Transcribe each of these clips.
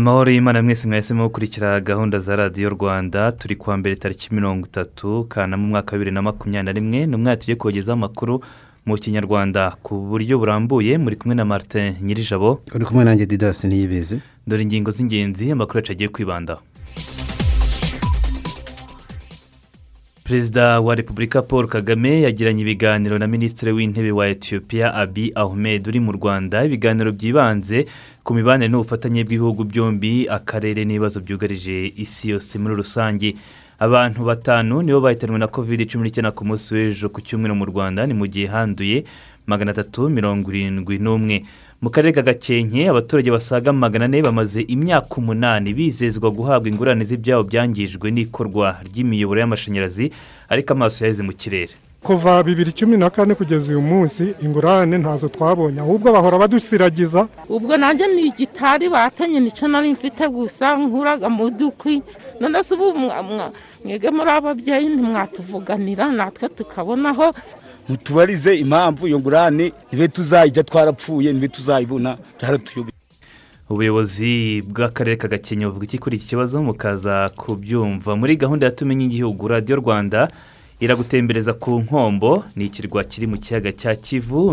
Amahoro y'imana mwese mwahisemo gukurikira gahunda za radiyo rwanda turi kuwa mbere tariki mirongo itatu kanama umwaka wa bibiri na makumyabiri na rimwe ni umwaka tugiye kubagezaho amakuru mu kinyarwanda. Ku buryo burambuye muri kumwe na martin nyirijabo. Uri kumwe nanjye didasi niyibizi dore ingingo z'ingenzi amakuru yacu agiye kwibandaho perezida wa repubulika paul kagame yagiranye ibiganiro na minisitiri w'intebe wa etiyopiya abi ahmed uri mu rwanda. Ibiganiro byibanze ku mibanire n'ubufatanye bw'ibihugu byombi akarere n'ibibazo byugarije isi yose muri rusange. Abantu batanu nibo bahitanwe na kovide cumi n'icyenda ku munsi w'ejo ku cyumweru mu rwanda ni mu gihe handuye magana atatu mirongo irindwi n'umwe. Mu karere ka gakenke abaturage basaga magana ane bamaze imyaka umunani bizezwa guhabwa ingurane z'ibyabo byangijwe n'ikorwa ry'imiyoboro y'amashanyarazi ariko amaso yaheze mu kirere. Kuva bibiri cumi na kane kugeza uyu munsi ingurane ntazo twabonye ahubwo bahora badusiragiza ubwo nanjye ni igitari batenye ni cyo nari mfite gusa nkuraga mu dukwi. None se ubu mwege muri ababyeyi ntimwatuvuganira natwe tukabonaho. Mutubarize impamvu iyo ngurane nibe tuzayijya twarapfuye nibe tuzayibona byaratuyobeye ubuyobozi bw'akarere ka gakenke buvuga iki kuri iki kibazo? Mukaza kubyumva. Muri gahunda ya tumenye igihugu radiyo rwanda iragutembereza ku nkombo. Ni ikirwa kiri mu kiyaga cya kivu.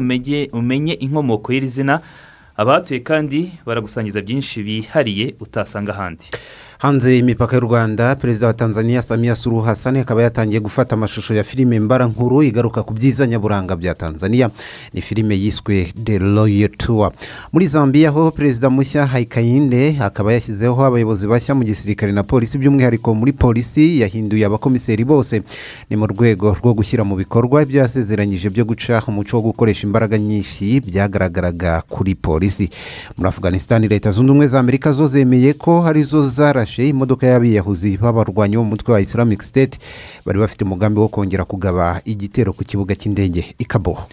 Umenye inkomoko y'iri zina. Abahatuye kandi baragusangiza byinshi bihariye utasanga ahandi. Hanze y'imipaka y'u rwanda perezida wa tanzania samiya suru hasani akaba yatangiye gufata amashusho ya filime mbarankuru igaruka ku byiza nyaburanga bya tanzania. Ni filime yiswe the royal tour. Muri zambia ho perezida mushya hayikayinde akaba yashyizeho abayobozi bashya mu gisirikare na polisi by'umwihariko muri polisi yahinduye abakomiseri bose. Ni mu rwego rwo gushyira mu bikorwa ibyo yasezeranyije byo guca umuco wo gukoresha imbaraga nyinshi byagaragaraga kuri polisi. Muri afganistan leta zunze ubumwe za amerika zo zemeye ko ari zo zara imodoka y'abiyahuzi b'abarwanyi bo mu mutwe wa islamic state bari bafite umugambi wo kongera kugaba igitero ku kibuga cy'indege i kaboho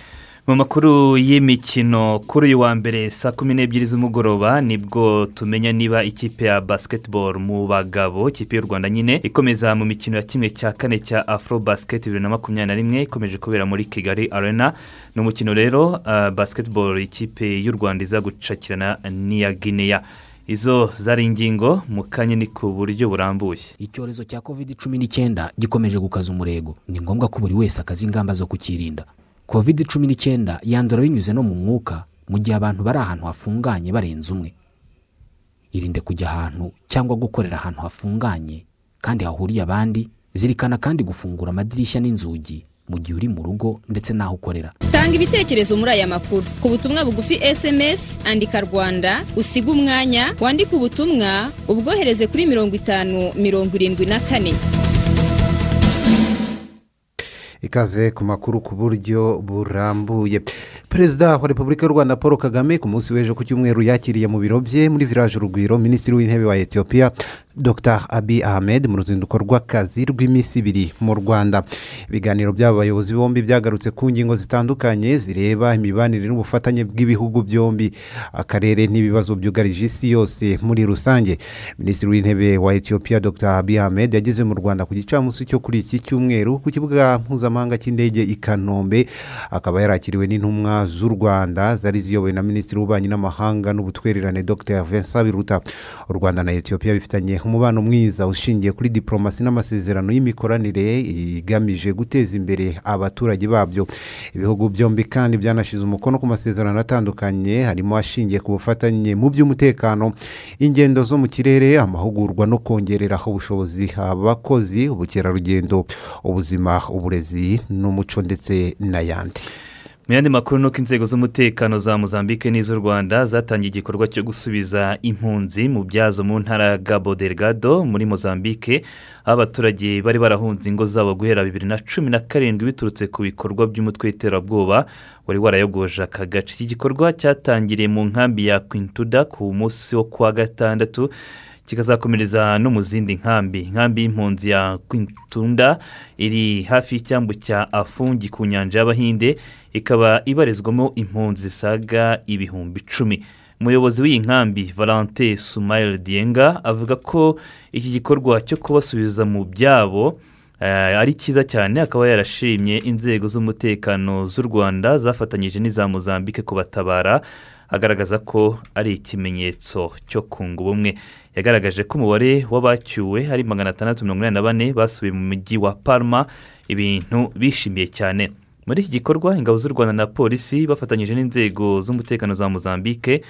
mu makuru y'imikino kuri uyu wa mbere saa kumi n'ebyiri z'umugoroba ni bwo tumenya niba ikipe ya basiketiboro mu bagabo ikipe y'u rwanda nyine ikomeza mu mikino ya kimwe cya kane cya afro basiketi bibiri na makumyabiri na rimwe ikomeje kubera muri kigali arena. Ni umukino rero basiketiboro ikipe y'u rwanda iza gucakirana n'iya gineya izo zari ingingo mu kanya ni ku buryo burambuye. Icyorezo cya kovide cumi n'icyenda gikomeje gukaza umurego. Ni ngombwa ko buri wese akaza ingamba zo kukirinda. Kovide cumi n'icyenda yandura binyuze no mu mwuka mu gihe abantu bari ahantu hafunganye barenze umwe. Irinde kujya ahantu cyangwa gukorera ahantu hafunganye kandi hahuriye abandi zirikana kandi gufungura amadirishya n'inzugi. Mu gihe uri mu rugo ndetse n'aho ukorera. Tanga ibitekerezo muri aya makuru. Ku butumwa bugufi esemesi andika rwanda usiga umwanya wandike ubutumwa ubwohereze kuri mirongo itanu mirongo irindwi na kane. Ikaze ku makuru ku buryo burambuye. Perezida wa repubulika y'u rwanda paul kagame ku munsi w'ejo ku cyumweru yakiriye mu biro bye muri village urugwiro minisitiri w'intebe wa etiyopiya dr. Abi ahmed mu ruzinduko rw'akazi rw'iminsi ibiri mu rwanda. Ibiganiro by'aba bayobozi bombi byagarutse ku ngingo zitandukanye zireba imibanire n'ubufatanye bw'ibihugu byombi. Akarere n'ibibazo byugarije isi yose muri rusange. Minisitiri w'intebe wa etiyopiya dr. Abi ahmed yageze mu rwanda ku gicamunsi cyo kuri iki cyumweru ku kibuga mpuzamahanga cy'indege i kanombe. Akaba yarakiriwe n'intumwa z'u rwanda zari ziyobowe na minisitiri w'ububanyi n'amahanga n'ubutwererane dr. Vincent biruta. U rwanda na etiyopiya bifitanye umubano mwiza ushingiye kuri diporomasi n'amasezerano y'imikoranire igamije guteza imbere abaturage babyo. Ibihugu byombi kandi byanashyize umukono ku masezerano atandukanye harimo ashingiye ku bufatanye mu by'umutekano ingendo zo mu kirere amahugurwa no kongerera ubushobozi abakozi ubukerarugendo ubuzima uburezi n'umuco ndetse n'ayandi. Mu yandi makuru ni uko inzego z'umutekano za mozambique n'iz'u rwanda zatangiye igikorwa cyo gusubiza impunzi mu byazo mu ntara gabo delgado muri mozambique aho abaturage bari barahunze ingo zabo guhera bibiri na cumi na karindwi biturutse ku bikorwa by'umutwe w'iterabwoba wari warayogoje aka gace. Iki gikorwa cyatangiriye mu nkambi ya kwintuda ku munsi wo kuwa gatandatu kikazakomereza no mu zindi nkambi. Inkambi y'impunzi ya kwintunda iri hafi y'icyambu cya afungi ku nyanja y'abahinde ikaba ibarizwamo impunzi zisaga ibihumbi icumi. Umuyobozi w'iyi nkambi valente sumayeli diyenga avuga ko iki gikorwa cyo kubasubiza mu byabo ari cyiza cyane akaba yarashimye inzego z'umutekano z'u rwanda zafatanyije n'iza mozambique kubatabara agaragaza ko ari ikimenyetso cyo kunga ubumwe. Yagaragaje ko umubare w'abacyuwe ari magana atandatu mirongo inani na bane basubiye mu mujyi wa parma ibintu bishimiye cyane. Muri iki gikorwa ingabo z'u rwanda na polisi bafatanyije n'inzego z'umutekano za mozambique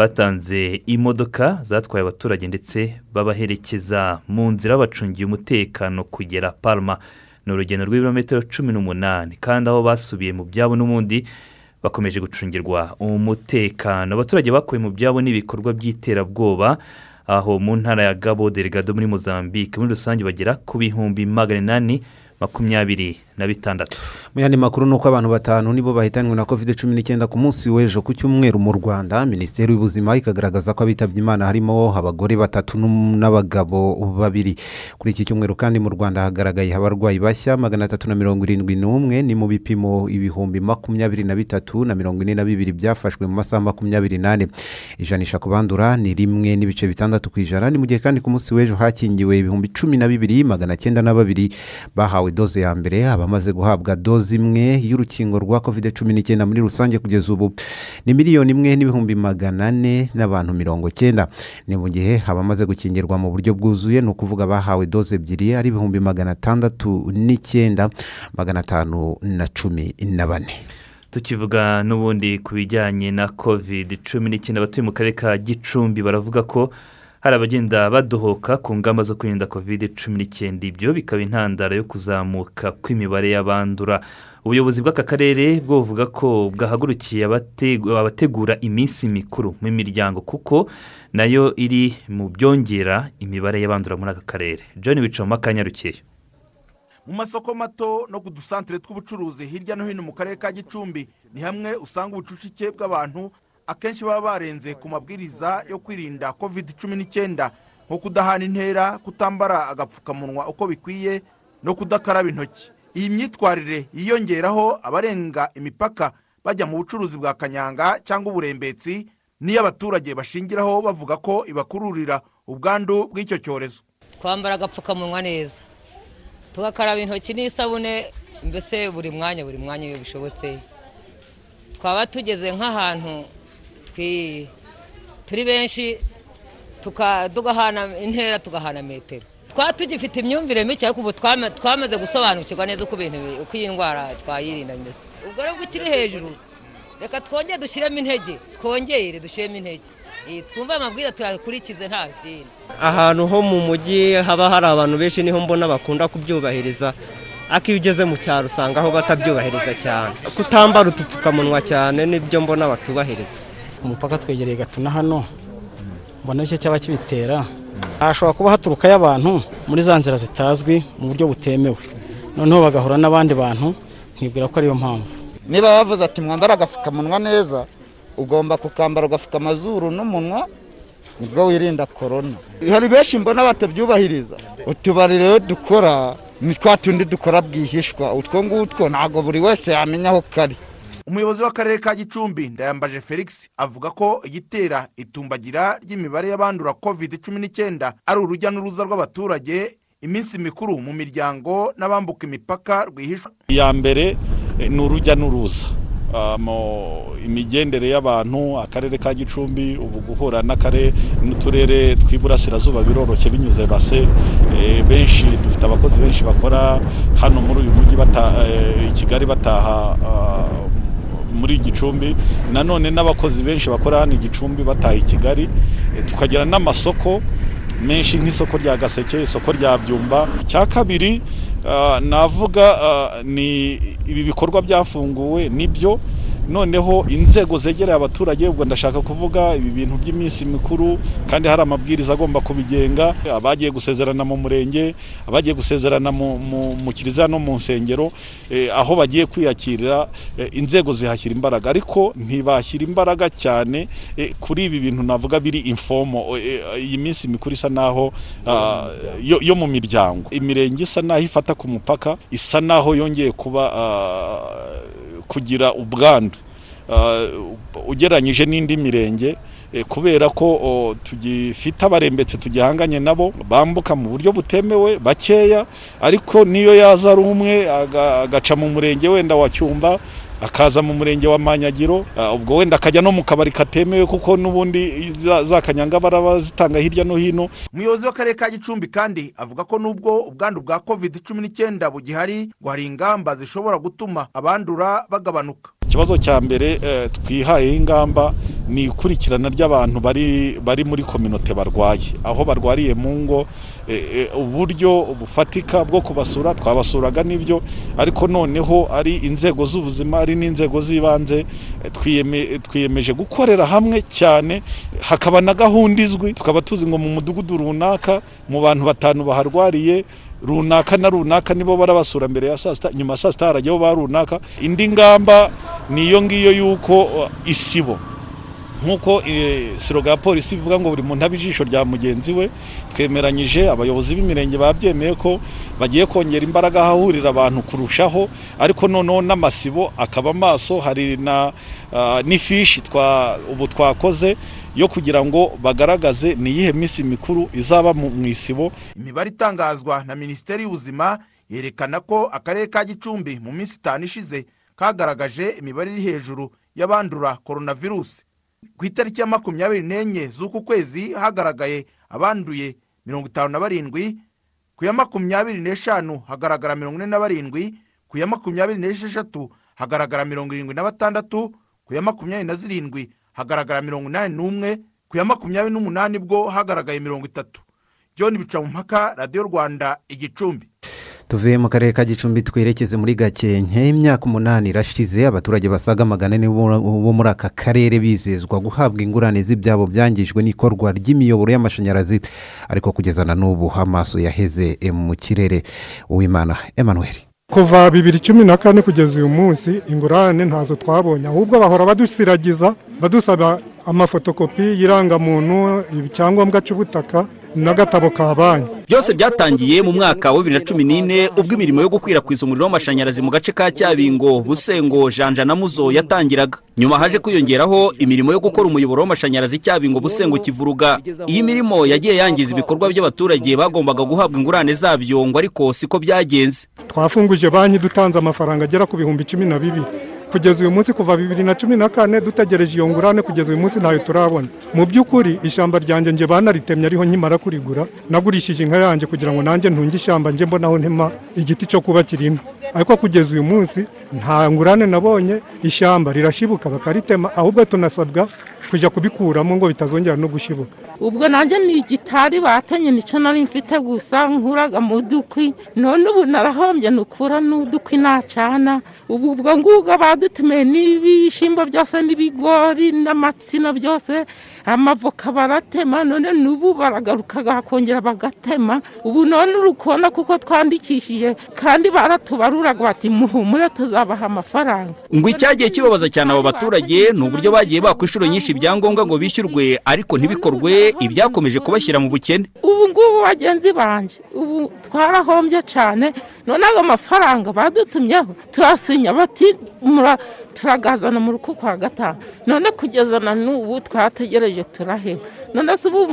batanze imodoka zatwaye abaturage ndetse babaherekeza mu nzira babacungiye umutekano kugera parma ni urugendo rw'ibirometero cumi n'umunani. Kandi aho basubiye mu byabo n'ubundi bakomeje gucungirwa umutekano. Abaturage bakuwe mu byabo n'ibikorwa by'iterabwoba aho mu ntara ya gabo delegado muri mozambique muri rusange bagera ku bihumbi magana inani makumyabiri na bitandatu mu yandi makuru ni uko abantu batanu nibo bahitanwe na covid cumi n'icyenda ku munsi w'ejo ku cyumweru mu rwanda minisiteri y'ubuzima ikagaragaza ko abitabye imana harimo abagore batatu n'abagabo babiri. Kuri iki cyumweru kandi mu rwanda hagaragaye abarwayi bashya magana atatu na mirongo irindwi n'umwe ni mu bipimo ibihumbi makumyabiri na bitatu na mirongo ine na bibiri byafashwe mu masaha makumyabiri n'ane. Ijanisha ku bandura ni rimwe n'ibice bitandatu ku ijana ni mu gihe kandi ku munsi w'ejo hakingiwe ibihumbi cumi na bibiri magana cyenda na babiri bahawe doze ya mbere abamaze guhabwa doze imwe y'urukingo rwa covid cumi n'icyenda muri rusange kugeza ubu ni miliyoni imwe n'ibihumbi magana ane n'abantu mirongo cyenda ni mu gihe abamaze gukingirwa mu buryo bwuzuye ni ukuvuga bahawe doze ebyiri ari ibihumbi magana atandatu n'icyenda magana atanu na cumi na bane. Tukivuga n'ubundi ku bijyanye na covid cumi n'icyenda abatuye mu karere ka gicumbi baravuga ko hari abagenda badohoka ku ngamba zo kwirinda covid cumi n'icyenda. Ibyo bikaba intandaro yo kuzamuka kw'imibare y'abandura. Ubuyobozi bw'aka karere buvuga ko bwahagurukiye abategura iminsi mikuru mu miryango kuko na yo iri mu byongera imibare y'abandura muri aka karere. John wicamo akanyarukiye mu masoko mato no ku dusantere tw'ubucuruzi hirya no hino mu karere ka gicumbi ni hamwe usanga ubucucike bw'abantu akenshi baba barenze ku mabwiriza yo kwirinda covid cumi n'icyenda nko kudahana intera kutambara agapfukamunwa uko bikwiye no kudakaraba intoki. Iyi myitwarire yiyongeraho abarenga imipaka bajya mu bucuruzi bwa kanyanga cyangwa uburembetsi niyo abaturage bashingiraho bavuga ko ibakururira ubwandu bw'icyo cyorezo. Twambara agapfukamunwa neza. Tugakaraba intoki n'isabune mbese buri mwanya buri mwanya iyo bishobotse. Twaba tugeze nk'ahantu turi benshi tugahana intera tugahana metero. Twaba tugifite imyumvire mike ariko ubu twamaze gusobanukirwa neza uko iyi ndwara twayirinda mbese ubwo rero ukiri hejuru reka twongere dushyiremo intege twongere dushyiremo intege. Twumve amabwiriza tuyakurikize nta kindi ahantu ho mu mujyi haba hari abantu benshi ni ho mbona bakunda kubyubahiriza. Ariko iyo ugeze mu cyaro usanga aho batabyubahiriza cyane. Kutambara udupfukamunwa cyane ni byo mbona batubahiriza. Umupaka twegereye gatuna hano mbona icyo cyaba kibitera. Hashobora kuba haturukayo abantu muri za nzira zitazwi mu buryo butemewe. Noneho bagahura n'abandi bantu nkibwira ko ariyo mpamvu. Niba bavuze ati mwambara agapfukamunwa neza ugomba kukambara ugapfuka amazuru n'umunwa ni bwo wirinda korona hari benshi mbona batabyubahiriza. Utubari rero dukora ni twa tundi dukora bwihishwa. Utwo ngutwo ntabwo buri wese yamenya aho kari. Umuyobozi w'akarere ka gicumbi ndayambaje felix avuga ko igitera itumbagira ry'imibare y'abandura covid cumi n'icyenda ari urujya n'uruza rw'abaturage iminsi mikuru mu miryango n'abambuka imipaka rwihishwa. Iya mbere ni urujya n'uruza. Imigendere y'abantu akarere ka gicumbi ubu guhura n'uturere tw'iburasirazuba biroroshye binyuze base benshi dufite abakozi benshi bakora hano muri uyu mujyi i kigali bataha muri gicumbi. Nanone n'abakozi benshi bakora hano i gicumbi bataha i kigali tukagira n'amasoko menshi nk'isoko rya gaseke isoko rya byumba. Icya kabiri navuga ni ibi bikorwa byafunguwe ni byo noneho inzego zegereye abaturage ubwo ndashaka kuvuga ibi bintu by'iminsi mikuru kandi hari amabwiriza agomba kubigenga. Abagiye gusezerana mu murenge abagiye gusezerana mu, kiliziya no mu nsengero eh, aho bagiye kwiyakirira eh, inzego zihashyira imbaraga. Ariko ntibashyira imbaraga cyane eh, kuri ibi bintu navuga biri informo eh, iyi minsi mikuru isa naho ah, yo mu miryango. Imirenge isa naho ifata ku mupaka isa naho yongeye kuba ah, kugira ubwandu. Ah, ugereranyije n'indi mirenge eh, kubera ko tugifite abarembetse tugihanganye nabo bambuka mu buryo butemewe bakeya ariko niyo yaza ari umwe aga- agaca mu murenge wenda wa cyumba akaza mu murenge wa manyagiro ah, ubwo wenda akajya no mu kabari katemewe kuko n'ubundi za- kanyanga baraba zitanga hirya no hino. Umuyobozi w'akarere ka gicumbi kandi avuga ko nubwo ubwandu bwa covid cumi n'icyenda bugihari ngo hari ingamba zishobora gutuma abandura bagabanuka. Ikibazo cya mbere eh, twihayeho ingamba ni ikurikirana ry'abantu bari bari muri kominote barwaye. Aho barwariye mu ngo uburyo bufatika bwo kubasura twabasuraga n'ibyo ariko noneho ari inzego z'ubuzima ari n'inzego z'ibanze eh, twiyeme- twiyemeje gukorera hamwe cyane hakaba na gahunda izwi tukaba tuzi ngo mu mudugudu runaka mu bantu batanu baharwariye runaka na runaka nibo barabasura mbere ya saa sita nyuma ya saa sita harajyaho ba runaka indi ngamba ni iyo ngiyo y'uko isibo. Nk'uko eh, siroga ya polisi ivuga ngo buri muntu abe ijisho rya mugenzi we twemeranyije abayobozi b'imirenge babyemeye ko bagiye kongera imbaraga ahahurira abantu kurushaho ariko noneho n'amasibo akaba maso hari ah, n'ifishi ubu twakoze yo kugira ngo bagaragaze ni iyihe minsi mikuru izaba mu isibo. Imibare itangazwa na minisiteri y'ubuzima yerekana ko akarere ka gicumbi mu minsi itanu ishize kagaragaje imibare iri hejuru y'abandura coronavirus. Ku itariki ya makumyabiri n'enye z'uku kwezi hagaragaye abanduye mirongo itanu na barindwi ku ya makumyabiri n'eshanu hagaragara mirongo ine na barindwi ku ya makumyabiri n'esheshatu hagaragara mirongo irindwi na batandatu ku ya makumyabiri na zirindwi hagaragara mirongo inani n'umwe ku ya makumyabiri n'umunani bwo hagaragaye mirongo itatu. John bicamumpaka radiyo rwanda igicumbi. Tuvuye mu karere ka gicumbi twerekeze muri gakenke imyaka umunani irashize abaturage basaga magana ane bo muri aka karere bizezwa guhabwa ingurane z'ibyabo byangijwe n'ikorwa ry'imiyoboro y'amashanyarazi ariko kugeza na n'ubu amaso yaheze eh, mu kirere. Uwimana emmanuel. Kuva bibiri cumi na kane kugeza uyu munsi ingurane ntazo twabonye ahubwo bahora badusiragiza badusaba amafotokopi y'irangamuntu icyangombwa cy'ubutaka n'agatabo ka banki. Byose byatangiye mu mwaka wa bibiri na cumi n'ine ubwo imirimo yo gukwirakwiza umuriro w'amashanyarazi mu gace ka cyabingo busengo janja na muzo yatangiraga. Nyuma haje kwiyongeraho imirimo yo gukora umuyoboro w'amashanyarazi cyabingo busengo kivuruga. Iyi mirimo yagiye yangiza ibikorwa by'abaturage bagombaga guhabwa ingurane zabyo ngo ariko siko byagenze. Twafunguje banki dutanze amafaranga agera ku bihumbi cumi na bibiri. Kugeza uyu munsi kuva bibiri na cumi na kane dutegereje iyo ngurane kugeza uyu munsi ntayo turabona. Mu by'ukuri ishyamba ryanjye nge banaritemye ariho nkimara kurigura. Nagurishije inka yanjye kugira ngo nanjye ntunge ishyamba njye mbonaho ntema igiti cyo kubakira inka ariko kugeza uyu munsi nta ngurane nabonye. Ishyamba rirashibuka bakaritema ahubwo tunasabwa kujya kubikuramo ngo bitazongera no gushibuka. Ubwo nanjye ni igitari batenye ni cyo nari mfite gusa nkuraga mu dukwi. None ubu narahombye nukura n'udukwi nacana. Ubu ubwo ngubwo badutumiye n'ibishyimbo byose n'ibigori n'amatsina byose. Amavoka baratema none n'ubu baragaruka bakongera bagatema. Ubu none uri kubona kuko twandikishije kandi baratubaruraga bati muhumure tuzabaha amafaranga. Ngo icyagiye kibabaza cyane abo baturage ni uburyo bagiye bakwa inshuro nyinshi ibyangombwa ngo bishyurwe ariko ntibikorwe ibyakomeje kubashyira mu bukene. Ubu ngubu bagenzi banjye ubu twarahombye cyane none ayo mafaranga badutumyeho turasinya bati "Mura- turagazana mu ruku kwa gatanu. None kugeza na n'ubu twategereje turaheba none se ubu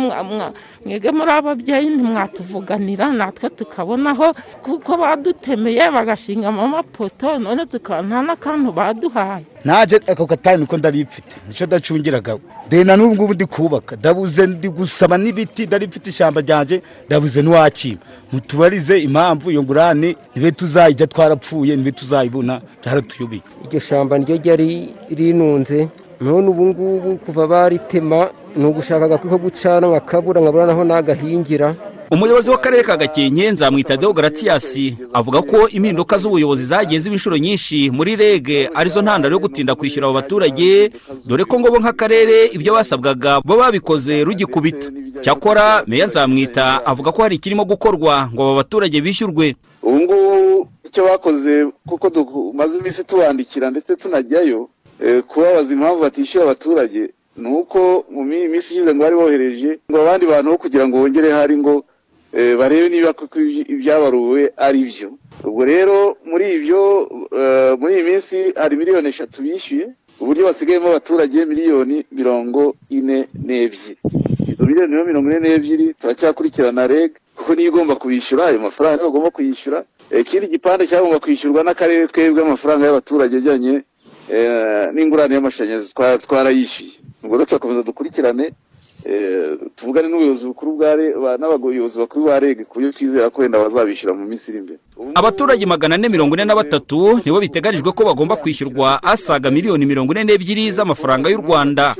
mwebwe muri ababyeyi ntimwatuvuganira natwe tukabonaho kuko badutemeye bagashingamo amapoto none tukaba nta n'akantu baduhaye. Naje ako gatanu niko ndaripfite ni cyo ndacungiraga. Dore na n'ubu ngubu ndi kubaka ndabuze ndi gusaba n'ibiti ndari mfite ishyamba ryanjye ndabuze n'uwakima mutubarize impamvu iyo ngurane nibe tuzayijya twarapfuye nibe tuzayibona byaratuyobeye iryo shyamba niryo ryari rinunze? None ubu ngubu kuva baritema ni ugushaka agakwi ko gucana nkakabura nkabura naho nagahingira. Umuyobozi w'akarere ka gakenke nzamwita deo garatiyasi avuga ko impinduka z'ubuyobozi zagiye ziba inshuro nyinshi muri rege ari zo ntandaro yo gutinda kwishyura abo baturage dore ko ngo bo nk'akarere ibyo basabwaga bo babikoze rugikubita. Cyakora meya nzamwita avuga ko hari ikirimo gukorwa ngo abo baturage bishyurwe. Ubu ngubu icyo bakoze kuko tumaze iminsi tubandikira ndetse tunajyayo kubabaza impamvu batishyura abaturage ni uko mu mi- minsi ishize ngo bari bohereje ngo abandi bantu bo kugira ngo bongere hari ngo eh, barebe niba koko ibyabaruwe ari byo ubwo rero muri ibyo eh, muri iyi minsi hari miliyoni eshatu bishyuye uburyo basigayemo abaturage miliyoni mirongo ine n'ebyiri. Izo miliyoni mirongo ine n'ebyiri turacyakurikirana reg kuko niyo igomba kubishyura ayo mafaranga bagomba kuyishyura. Eh, ikindi gipande cyagomba kwishyurwa n'akarere twebwe amafaranga y'abaturage ajyanye eh, n'ingurane y'amashanyarazi twa- twarayishyuye ubwo rero turakomeza dukurikirane eh, tuvugane n'ubuyobozi bukuru n'abayobozi bakuru ba reg ku buryo twizera ko wenda bazabishyura mu minsi iri imbere abaturage magana ane mirongo ine na batatu nibo biteganijwe ko bagomba kwishyurwa asaga miliyoni mirongo ine n'ebyiri z'amafaranga y'u rwanda.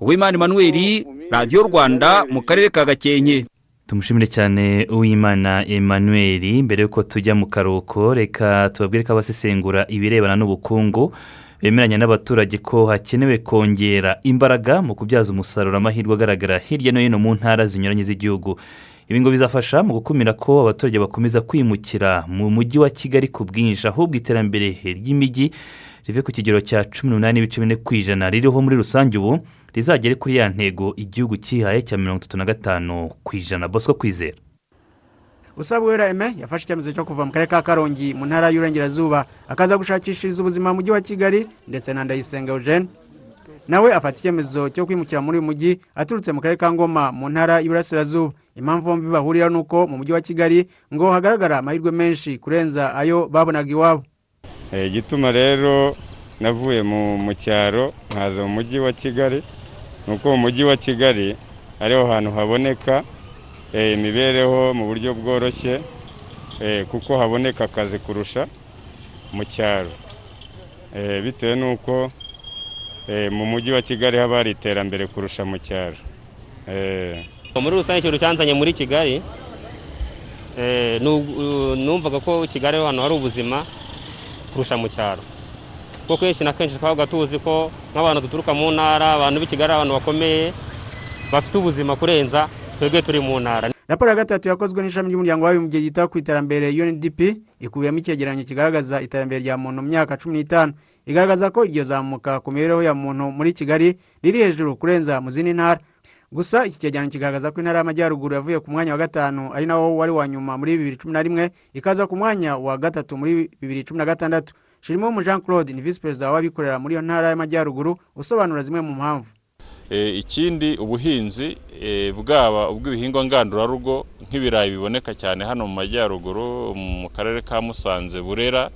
Uwimana emmanuel radiyo rwanda mu karere ka gakenke. Tumushimire cyane uwimana emmanuel. Mbere y'uko tujya mu karuhuko reka tubabwire ko abasesengura ibirebana n'ubukungu. Bemeranya n'abaturage ko hakenewe kongera imbaraga mu kubyaza umusaruro amahirwe agaragara hirya no hino mu ntara zinyuranye z'igihugu. Ibi ngo bizafasha mu gukumira ko abaturage bakomeza kwimukira mu mujyi wa kigali ku bwinshi ahubwo iterambere ry'imijyi rive ku kigero cya cumi n'umunani n'ibice bine ku ijana. Ririho muri rusange ubu rizagere kuri ya ntego igihugu cyihaye cya mirongo itatu na gatanu ku ijana. Bosco kwizera. Usabwera eme yafashe icyemezo cyo kuva mu karere ka karongi mu ntara y'uburengerazuba akaza gushakishiriza ubuzima mu mujyi wa kigali ndetse na ndayisenga eugene. Nawe afata icyemezo cyo kwimukira muri uyu mujyi aturutse mu karere ka ngoma mu ntara y'iburasirazuba impamvu bombi bahurira ni uko mu mujyi wa kigali ngo hagaragara amahirwe menshi kurenza ayo babonaga iwabo. Eh, igituma rero navuye mu cyaro nkaza mu mujyi wa kigali. Ni uko mu mujyi wa kigali ariho hantu haboneka imibereho mu buryo bworoshye eh, kuko haboneka akazi kurusha mu cyaro. Eh, bitewe n'uko eh, mu mujyi wa kigali haba hari iterambere kurusha mu cyaro. Eh, muri rusange ikintu cyanzanye muri kigali eh, nu- numvaga ko kigali ahantu hari ubuzima kurusha mu cyaro. Kuko kenshi na kenshi twabaga tuzi ko nk'abantu duturuka mu ntara abantu b'i kigali abantu bakomeye bafite ubuzima kurenza twebwe turi mu ntara. Raporo ya gatatu yakozwe n'ishami ry'umuryango w'abibumbye ryita ku iterambere UNDP ikubiyemo icyegeranyo kigaragaza iterambere rya muntu mu myaka cumi n'itanu. Igaragaza ko iryo zamuka ku mibereho ya muntu muri kigali riri hejuru kurenza mu zindi ntara. Gusa iki cyegeranyo kigaragaza ko intara y'amajyaruguru yavuye ku mwanya wa gatanu ari nawo wari wa nyuma muri bibiri cumi na rimwe ikaza ku mwanya wa gatatu muri bibiri cumi na gatandatu. Shirimo jean claude ni visi perezida w'abikorera muri iyo ntara y'amajyaruguru usobanura zimwe mu mpamvu. Ikindi ubuhinzi eh, bwaba ubw'ibihingwa ngandurarugo nk'ibirayi biboneka cyane hano mu majyaruguru mu karere ka musanze burera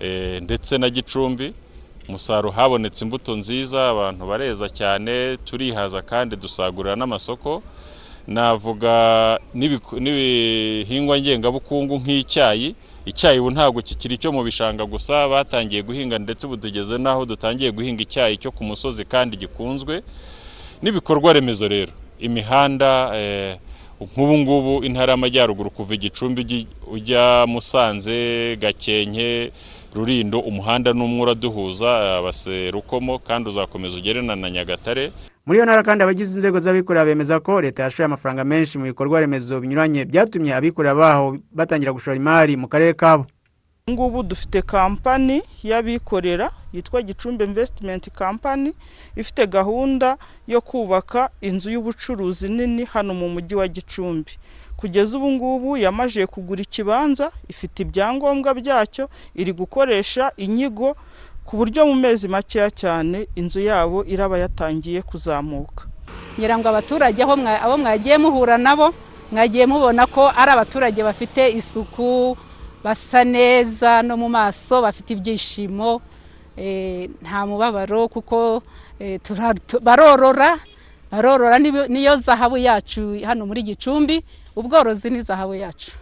eh, ndetse na gicumbi. Umusaruro habonetse imbuto nziza abantu bareza cyane turihaza kandi dusagurira n'amasoko. Navuga n'ibihingwa ngengabukungu nk'icyayi. Icyayi ubu ntabwo kikiri icyo mu bishanga gusa batangiye guhinga ndetse ubu tugeze n'aho dutangiye guhinga icyayi cyo ku musozi kandi gikunzwe. N'ibikorwa remezo rero. Imihanda eh, nk'ubu ngubu intara y'amajyaruguru kuva igicumbi ujya musanze gakenke rurindo umuhanda n'umwe uraduhuza abase rukomo kandi uzakomeza ugere na na nyagatare. Muri iyo ntara kandi abagize inzego z'abikorera bemeza ko leta yashoye amafaranga menshi mu bikorwa remezo binyuranye byatumye abikorera baho batangira gushora imari mu karere kabo. Ngubu dufite kampani y'abikorera yitwa gicumbi invesitimenti kampani ifite gahunda yo kubaka inzu y'ubucuruzi nini hano mu mujyi wa gicumbi. Kugeza ubu ngubu yamajije kugura ikibanza ifite ibyangombwa byacyo iri gukoresha inyigo ku buryo mu mezi makeya cyane inzu yabo iraba yatangiye kuzamuka. Ngira ngo abaturage abo mwagiye muhura nabo mwagiye mubona ko ari abaturage bafite isuku basa neza no mu maso bafite ibyishimo nta mubabaro kuko eh, barorora barorora niyo zahabu yacu hano muri gicumbi ubworozi ni zahabu yacu.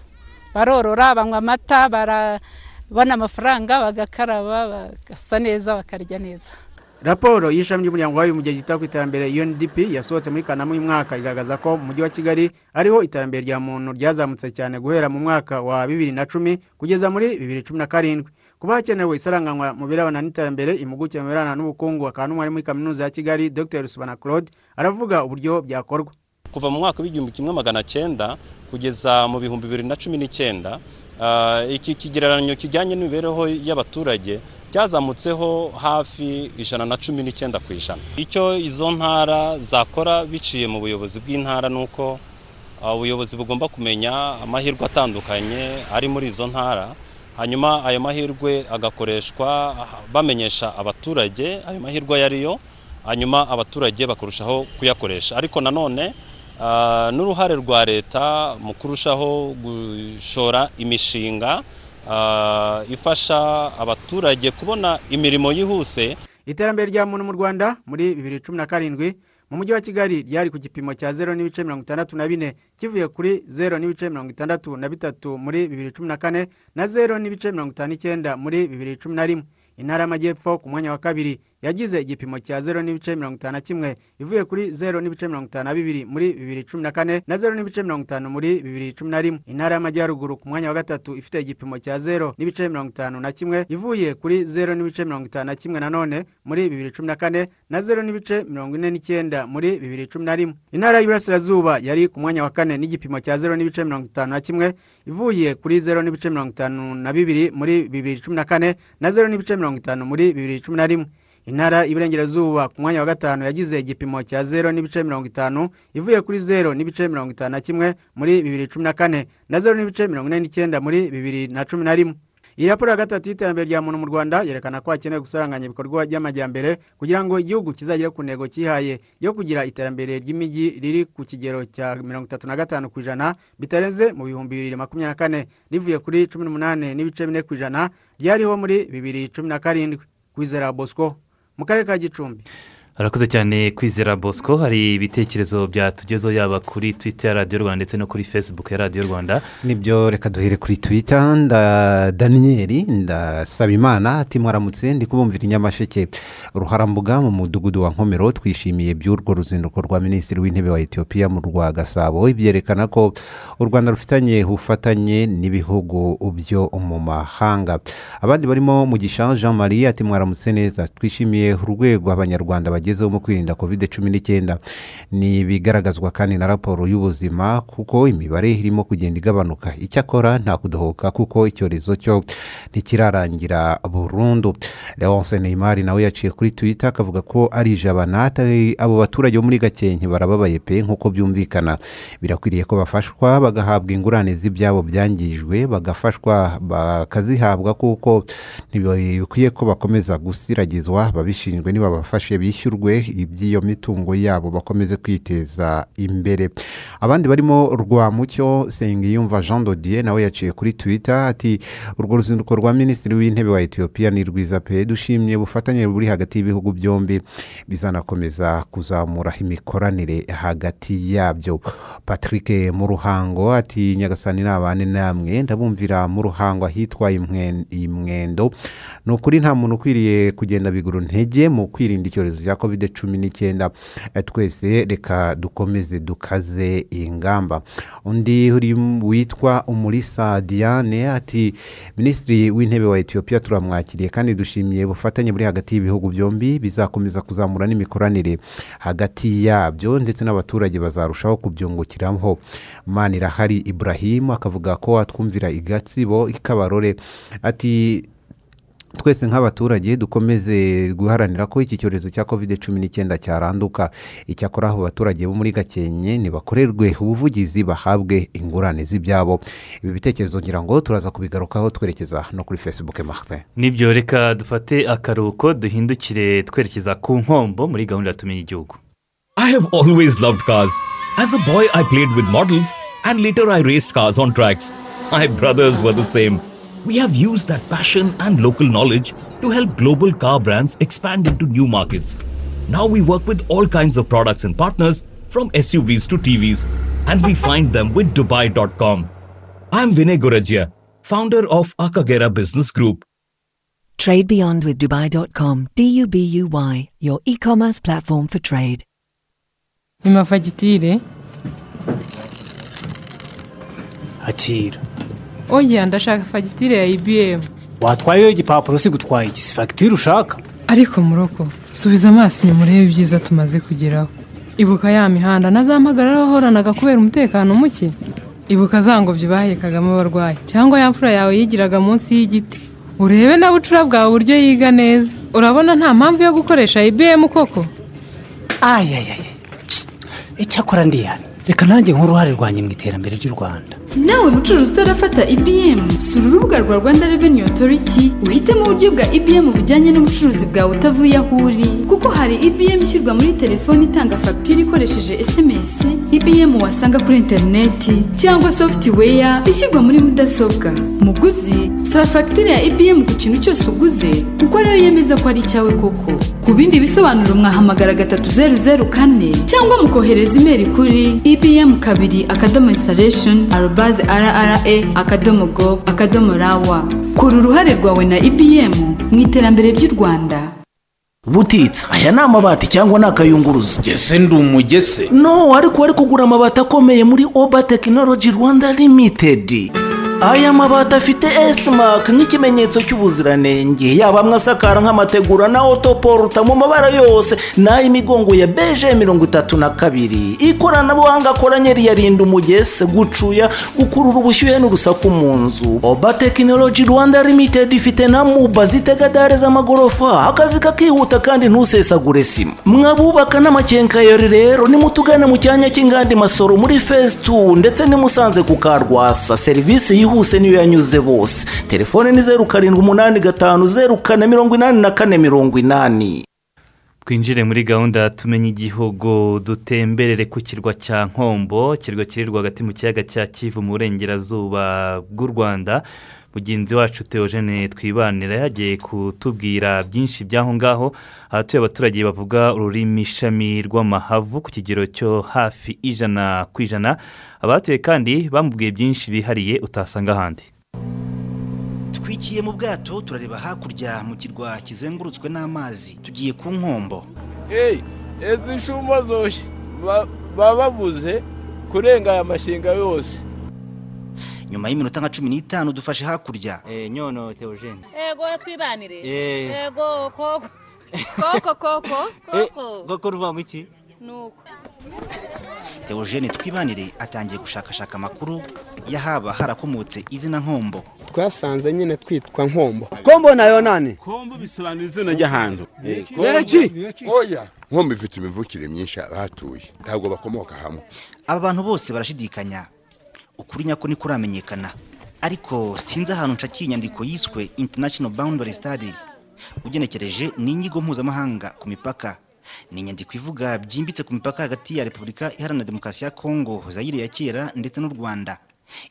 Barorora banywa amata barabona amafaranga bagakaraba bagasa neza bakarya neza. Raporo y'ishami ry'umuryango w'abibumbye ryita ku iterambere UNDP yasohotse muri kanama uyu mwaka igaragaza ko mu mujyi wa kigali ariho iterambere rya muntu ryazamutse cyane guhera mu mwaka wa bibiri na cumi kugeza muri bibiri cumi na karindwi. Kuba hakenewe isaranganywa mu birebana n'iterambere impuguke mu birebana n'ubukungu akaba n'umwari muri kaminuza ya kigali dr. Subana claude aravuga uburyo byakorwa. Kuva mu mwaka w'igihumbi kimwe magana cyenda kugeza mu bihumbi bibiri na cumi n'icyenda iki kigereranyo kijyanye n'imibereho y'abaturage byazamutseho hafi ijana na cumi n'icyenda ku ijana. Icyo izo ntara zakora biciye mu buyobozi bw'intara ni uko ubuyobozi bugomba kumenya amahirwe atandukanye ari muri izo ntara hanyuma ayo mahirwe agakoreshwa bamenyesha abaturage ayo mahirwe ayo ariyo hanyuma abaturage bakarushaho kuyakoresha. Ariko nanone n'uruhare rwa leta mu kurushaho gushora imishinga ifasha abaturage kubona imirimo yihuse. Iterambere rya muntu mu rwanda muri bibiri cumi na karindwi mu mujyi wa kigali ryari ku gipimo cya zero n'ibice mirongo itandatu na bine kivuye kuri zero n'ibice mirongo itandatu na bitatu muri bibiri cumi na kane na zero n'ibice mirongo itanu n'icyenda muri bibiri cumi na rimwe. Intara y'amajyepfo ku mwanya wa kabiri yagize igipimo cya zero n'ibice mirongo itanu na kimwe ivuye kuri zero n'ibice mirongo itanu na bibiri muri bibiri cumi na kane na zero n'ibice mirongo itanu muri bibiri cumi na rimwe. Intara y'amajyaruguru ku mwanya wa gatatu ifite igipimo cya zero n'ibice mirongo itanu na kimwe ivuye kuri zero n'ibice mirongo itanu na kimwe nanone muri bibiri cumi na kane na zero n'ibice mirongo ine n'icyenda muri bibiri cumi na rimwe. Intara y'Iburasirazuba yari ku mwanya wa kane n'igipimo cya zero n'ibice mirongo itanu na kimwe ivuye kuri zero n'ibice mirongo itanu na bibiri muri bibiri cumi na kane na zero n'ibice mirongo itanu muri bibiri cumi na rimwe. Intara y'iburengerazuba ku mwanya wa gatanu yagize igipimo cya zero n'ibice mirongo itanu ivuye kuri zero n'ibice mirongo itanu na kimwe muri bibiri cumi na kane na zero n'ibice mirongo ine n'icyenda muri bibiri na cumi na rimwe. Iyi raporo ya gatatu y'iterambere rya muntu mu rwanda yerekana ko hakenewe gusaranganya ibikorwa by'amajyambere kugira ngo igihugu kizagere ku ntego cyihaye yo kugira iterambere ry'imijyi riri ku kigero cya mirongo itatu na gatanu ku ijana bitarenze mu bihumbi bibiri makumyabiri na kane rivuye kuri cumi n'umunani n'ibice bine ku ijana ryariho muri bibiri cumi na karindwi. Kwizera bosco. Mu karere ka gicumbi. Harakoze cyane kwizera bosco. Hari ibitekerezo byatugezeho yaba kuri twita ya radiyo rwanda ndetse no kuri facebook ya radiyo rwanda. Nibyo reka duhere kuri twita nda daniyeli ndasaba imana ati mwaramutse ndi kubumvira inyamasheke. Ruharambuga mu mudugudu wa nkomero twishimiye by'urwo ruzinduko rwa minisitiri w'intebe wa etiyopiya mu rwa gasabo byerekana ko u rwanda rufitanye ubufatanye n'ibihugu byo mu mahanga. Abandi barimo mugisha jean marie ati mwaramutse neza. Twishimiye urwego abanyarwanda bagezeho mu kwirinda covid cumi n'icyenda. Ni ibigaragazwa kandi na raporo y'ubuzima kuko imibare irimo kugenda igabanuka. Icyakora nta kudohoka kuko icyorezo cyo ntikirarangira burundu. Leonce neymar nawe yaciye kuri twitter akavuga ko ari ijabana abo baturage bo muri gakenke barababaye pe nk'uko byumvikana. Birakwiriye ko bafashwa bagahabwa ingurane z'ibyabo byangijwe bagafashwa bakazihabwa kuko ntibikwiye ko bakomeza gusiragizwa. Babishinzwe nibabafashe bishyurwe iby'iyo mitungo yabo bakomeze kwiteza imbere. Abandi barimo rwamucyo sengiyumva jean dodier nawe yaciye kuri twitter ati urwo ruzinduko rwa minisitiri w'intebe wa etiyopiya ni rwiza pe dushimye ubufatanye buri hagati y'ibihugu byombi bizanakomeza kuzamura imikoranire hagati yabyo. Patrick mu ruhango ati nyagasani ni abane namwe ndabumvira mu ruhango ahitwa imwendo ni ukuri nta muntu ukwiriye kugenda bigura intege mu kwirinda icyorezo cya covid cumi n'icyenda. Twese reka dukomeze dukaze ingamba. Undi witwa umurisa diane ati minisitiri w'intebe wa etiyopiya turamwakiriye kandi dushimiye ubufatanye buri hagati y'ibihugu byombi bizakomeza kuzamura n'imikoranire hagati yabyo ndetse n'abaturage bazarushaho kubyungukiramo. Manirahari iburahimu akavuga ko watwumvira igatsibo ikabarore ati twese nk'abaturage dukomeze guharanira ko iki cyorezo cya covid cumi n'icyenda cyaranduka icyakora aho abaturage bo muri gakenke ntibakorerwe ubuvugizi bahabwe ingurane z'ibyabo ibi bitekerezo ngira ngo turaza kubigarukaho twerekeza no kuri facebook martin ni byo reka dufate akaruhuko duhindukire twerekeza ku nkombo muri gahunda ya tumenya igihugu I have always loved cars. As a boy, I played with models, and later I raced cars on tracks. My brothers were the same. We have used that passion and local knowledge to help global car brands expand into new markets. Now we work with all kinds of products and partners, from SUVs to TVs, and we find them with Dubai.com. I'm Vinay Gorajia, founder of Akagera Business Group. Trade beyond with Dubai.com. D U B U Y, your e commerce platform for trade. ni mafagitire akira oya ndashaka fagitire ya ibm watwayeho igipapuro? Si gutwaye iki? Si fagitire ushaka? Ariko mu rugo subiza amaso inyuma urebe ibyiza tumaze kugeraho. Ibuka ya mihanda na za mpagarara wahoranaga kubera umutekano muke? Ibuka za ngobyi bahekagamo abarwayi cyangwa ya mfura yawe yigiraga munsi y'igiti? Urebe na bucura bwawe uburyo yiga neza. Urabona nta mpamvu yo gukoresha ibm koko? Ayayaya icyakora ndihana reka nanjye nk'uruhare rwanjye mu iterambere ry'u rwanda. Nawe mucuruzi utarafata ibm sura urubuga rwa rwanda reveni otoriti uhitemo uburyo bwa ibm bujyanye n'ubucuruzi bwawe utavuye aho uri kuko hari ibm ishyirwa muri telefoni itanga fagitire ikoresheje sms ibm wasanga kuri interineti cyangwa software ishyirwa muri mudasobwa. Muguzi saba fagitire ya ibm ku kintu cyose uguze kuko ariyo yemeza ko ari icyawe koko. Ku bindi bisobanuro mwahamagara gatatu zeru zeru kane cyangwa mukohereza imeri kuri ibm kabiri akadomo installation arobaze rra akadomo gov akadomo rawa. Kora uruhare rwawe na ibm mu iterambere ry'u rwanda. Butitsa aya ni amabati cyangwa ni akayunguruzo? Ngese ndi umugese no ariko wari kugura amabati akomeye muri oba tekinoloji rwanda limitedi aya mabati afite esimake nk'ikimenyetso cy'ubuziranenge. Yaba amwe asakara nk'amategura na otoporuta mu mabara yose. N'ay'imigongo ya beje mirongo itatu na kabiri. Ikoranabuhanga akoranye riyarinda umugese gucuya gukurura ubushyuhe n'urusaku mu nzu. Oba tekinoloji rwanda limitedi ifite na muba zitega dare z'amagorofa. Akazi kakihuta kandi ntusesagure sima. Mwabubaka n'amakenkayori rero. Nimutugane mu cyanya cy'ingandi masoro muri fezi tu ndetse nimusanze ku karwasa. Serivisi yihuse niyo yanyuze bose. Telefone ni zeru karindwi umunani gatanu zeru kane mirongo inani na kane mirongo inani. Twinjire muri gahunda tumenye igihugu dutemberere ku kirwa cya nkombo ikirwa kiri rwagati mu kiyaga cya kivu mu burengerazuba bw'u rwanda. Mugenzi wacu teogene twibanira yagiye kutubwira byinshi by'aho ngaho. Ahatuye abaturage bavuga ururimi ishami rw'amahavu ku kigero cyo hafi ijana ku ijana. Abahatuye kandi bamubwiye byinshi bihariye utasanga ahandi. Twikiye mu bwato turareba hakurya mu kirwa kizengurutswe n'amazi. Tugiye ku nkombo. Eyi izi nshumba zoshye baba babuze kurenga aya mashinga yose. Nyuma y'iminota nka cumi n'itanu dufashe hakurya. Nyono teogene ego twibanire Eh. ego koko. Koko koko koko. Koko ruvamo iki? Nuko. Teogene twibanire atangiye gushakashaka amakuru y'ahaba harakomotse izina nkombo. Twasanze nyine twitwa nkombo. Kombo na yo nani kombo bisobanura izina ry'ahantu. Oya. Nkombo ifite imivukire myinshi abahatuye. Ntabwo bakomoka hamwe. Aba bantu bose barashidikanya ukuri nyako ntikuramenyekana ariko sinzi ahantu nshakiye inyandiko yiswe international boundary study. Ugenekereje ni inyigo mpuzamahanga ku mipaka. Ni inyandiko ivuga byimbitse ku mipaka hagati ya repubulika iharanira demokarasi ya kongo zayire ya kera ndetse n'u rwanda.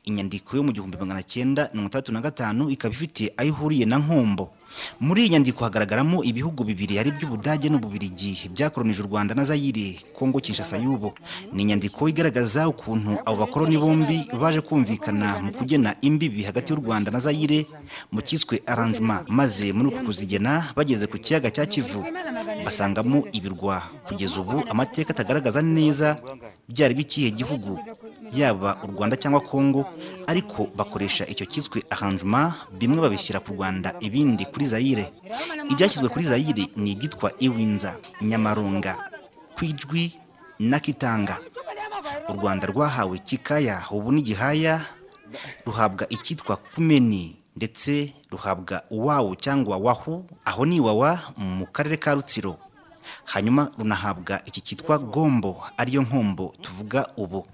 Inyandiko yo mu gihumbi magana cyenda mirongo itandatu na gatanu ikaba ifite aho ihuriye na nkombo. Muri iyi nyandiko hagaragaramo ibihugu bibiri ari by'ubudage n'ububirigi. Byakoronije u rwanda na zayire kongo kinshasa y'ubu ni inyandiko igaragaza ukuntu abo bakoroni bombi baje kumvikana mu kugena imbibi hagati y'u rwanda na zayire mu cyiswe arrangement. Maze muri uku kuzigena bageze ku kiyaga cya kivu. Basangamo ibirwa. Kugeza ubu amateka atagaragaza neza byari bikihe gihugu yaba u rwanda cyangwa kongo ariko bakoresha icyo cyiswe arrangement. Bimwe babishyira ku rwanda ibindi kuri zayire ibyashyizwe kuri zayire ni ibyitwa iwinza nyamaronga kwijwi na kitanga. U rwanda rwahawe kikaya ubu n'igihaya ruhabwa icyitwa kumeni ndetse ruhabwa uwawu cyangwa wahu aho ni iwawa mu karere ka rutsiro. Hanyuma runahabwa iki cyitwa gombo ariyo nkombo tuvuga ubu.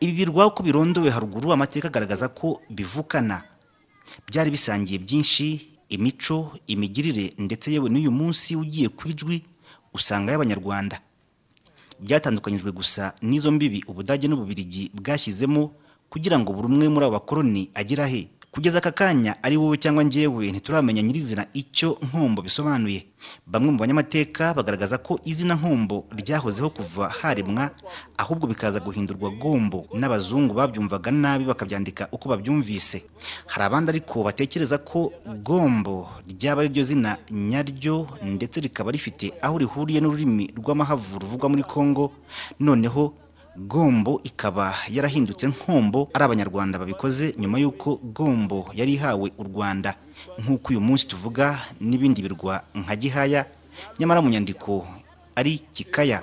Ibi birwa uko birondowe haruguru amateka agaragaza ko bivukana. Byari bisangiye byinshi imico imigirire ndetse yewe n'uyu munsi ugiye ku ijwi usanga y'abanyarwanda byatandukanyijwe gusa n'izo mbibi ubudage n'ububirigi bwashyizemo kugira ngo buri umwe muri abo bakoroni agere ahe? Kugeza aka kanya ari wowe cyangwa njyewe ntituramenya nyirizina icyo nkombo bisobanuye. Bamwe mu banyamateka bagaragaza ko izina nkombo ryahozeho kuva haremwa ahubwo bikaza guhindurwa gombo n'abazungu babyumvaga nabi bakabyandika uko babyumvise. Hari abandi ariko batekereza ko gombo ryaba ari ryo zina nyaryo ndetse rikaba rifite aho rihuriye n'ururimi rw'amahavu ruvugwa muri kongo noneho gombo ikaba yarahindutse nkombo ari abanyarwanda babikoze nyuma y'uko gombo yari ihawe u rwanda. Nk'uko uyu munsi tuvuga n'ibindi birwa nka gihaya nyamara mu nyandiko ari kikaya.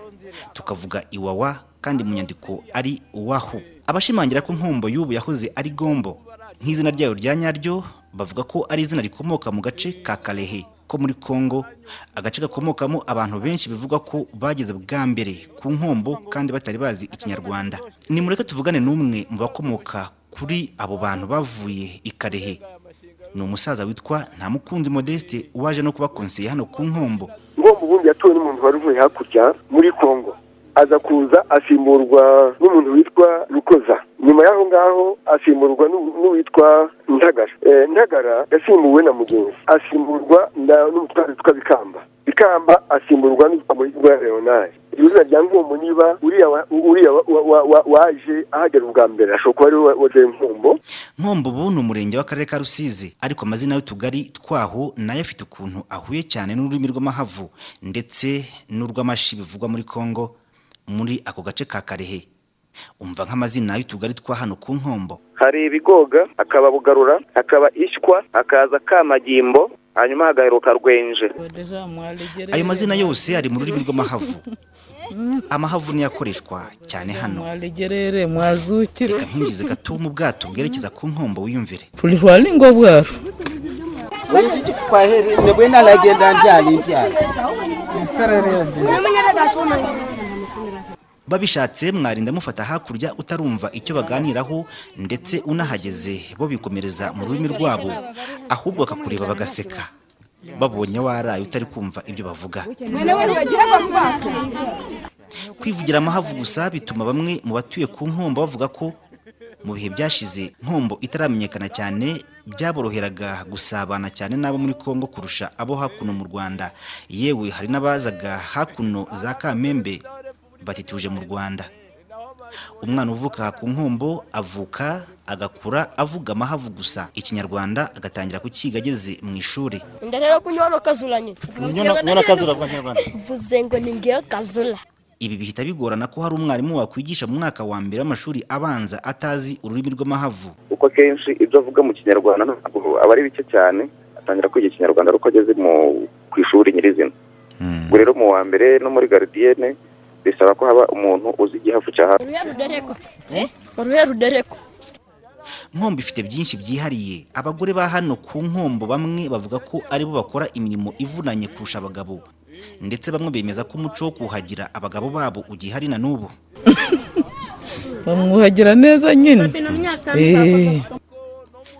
Tukavuga iwawa kandi mu nyandiko ari wahu abashimangira ko nkombo y'ubu yahoze ari gombo nk'izina ryayo rya nyaryo bavuga ko ari izina rikomoka mu gace ka karehe ko muri Congo. Agace gakomokamo abantu benshi bivugwa ko bageze bwa mbere ku nkombo kandi batari bazi ikinyarwanda. Ni mureke tuvugane n'umwe mu bakomoka kuri abo bantu bavuye i Karehe. Ni umusaza witwa Ntamukunzi Modeste waje no kuba konseye hano ku nkombo. Ngomba ubundi yatowe n'umuntu wari uvuye hakurya muri Congo. Aza kuza asimburwa n'umuntu witwa rukoza nyuma y'aho ngaho asimburwa n'uwitwa ntagara. Ntagara yasimbuwe na mugenzi. Asimburwa n'umutwaro witwa bikamba. Bikamba asimburwa n'uwitwa leonard. Iryo zina rya ngombo niba uriya waje ahagera ubwa mbere ashobora kuba ari waje nkombo nkombo ubu ni umurenge w'akarere ka rusizi ariko amazina y'utugari twaho na yo afite ukuntu ahuye cyane n'ururimi rw'amahavu ndetse n'urw'amashi bivugwa muri congo. Muri ako gace ka karehe. Umva nk'amazina y'utugari twa hano ku nkombo. Hari ibigoga hakaba bugarura hakaba ishywa hakaza kamagimbo hanyuma hagaheruka rwenje. Ayo mazina yose ari mu rurimi rw'amahavu. Amahavu niyo akoreshwa cyane hano. Reka mpinjize gato mu bwato bwerekeza ku nkombo wiyumvire. Kwa heri nebwena lagenda njali mfyala. Babishatse mwarinda mufata hakurya utarumva icyo baganiraho ndetse unahageze bo bikomereza mu rurimi rwabo ahubwo bakakureba bagaseka. Babonye waraye utari kumva ibyo bavuga. Kwivugira amahavu gusa bituma bamwe mu batuye ku nkombo bavuga ko mu bihe byashize nkombo itaramenyekana cyane byaboroheraga gusabana cyane n'abo muri congo kurusha abo hakuno mu rwanda. Yewe hari n'abazaga hakuno za kamembe. Batituje mu rwanda. Umwana uvuka ku nkombo avuka agakura avuga amahavu gusa. Ikinyarwanda agatangira kukiga ageze mu ishuri. Ndarero kunyona kazula nyine? Kunyona kazula kwa Kinyarwanda? vuze ngo ni ngewe kazula. Ibi bihita bigorana ko hari umwarimu wakwigisha mu mwaka wa mbere w'amashuri abanza atazi ururimi rw'amahavu. Kuko kenshi ibyo avuga mu kinyarwanda ntabwo aba ari bike cyane atangira kwiga ikinyarwanda ari uko ageze ku ishuri nyirizina. Ubwo rero mu wa mbere no muri garidiyene bisaba ko haba umuntu uzi igihafu cya hafi. Uruhe rudereko? Uruhe rudereko? Nkombo ifite byinshi byihariye. Abagore ba hano ku nkombo bamwe bavuga ko ari bo bakora imirimo ivunanye kurusha abagabo. Ndetse bamwe bemeza ko umuco wo kuhagira abagabo babo ugihari na n'ubu. Bamwuhagira neza nyine. Eh.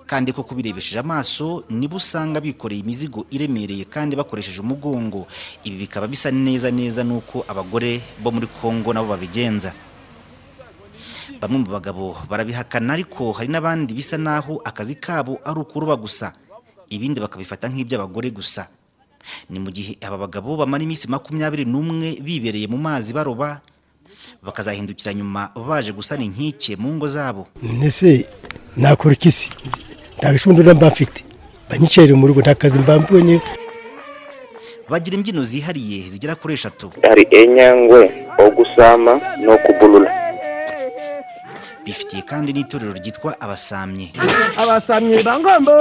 Kandi ko kubirebesheje amaso nibo usanga bikoreye imizigo iremereye kandi bakoresheje umugongo. Ibi bikaba bisa neza neza n'uko abagore bo muri kongo nabo babigenza. Bamwe mu bagabo barabihakana ariko hari n'abandi bisa naho akazi kabo ari ukuroba gusa. Ibindi bakabifata nk'iby'abagore gusa. Ni mu gihe aba bagabo bamara iminsi makumyabiri n'umwe bibereye mu mazi baroba bakazahindukira nyuma baje gusana inkike mu ngo zabo. Nese nakora iki se nta gishundura mba mfite banyicare mu rugo nta kazi mba mbonye. Bagira imbyino zihariye zigera kuri eshatu. Hari enyangwe ogusama n'okubulula. Bifitiye kandi n'itorero ryitwa abasamyi abasamyi bangombo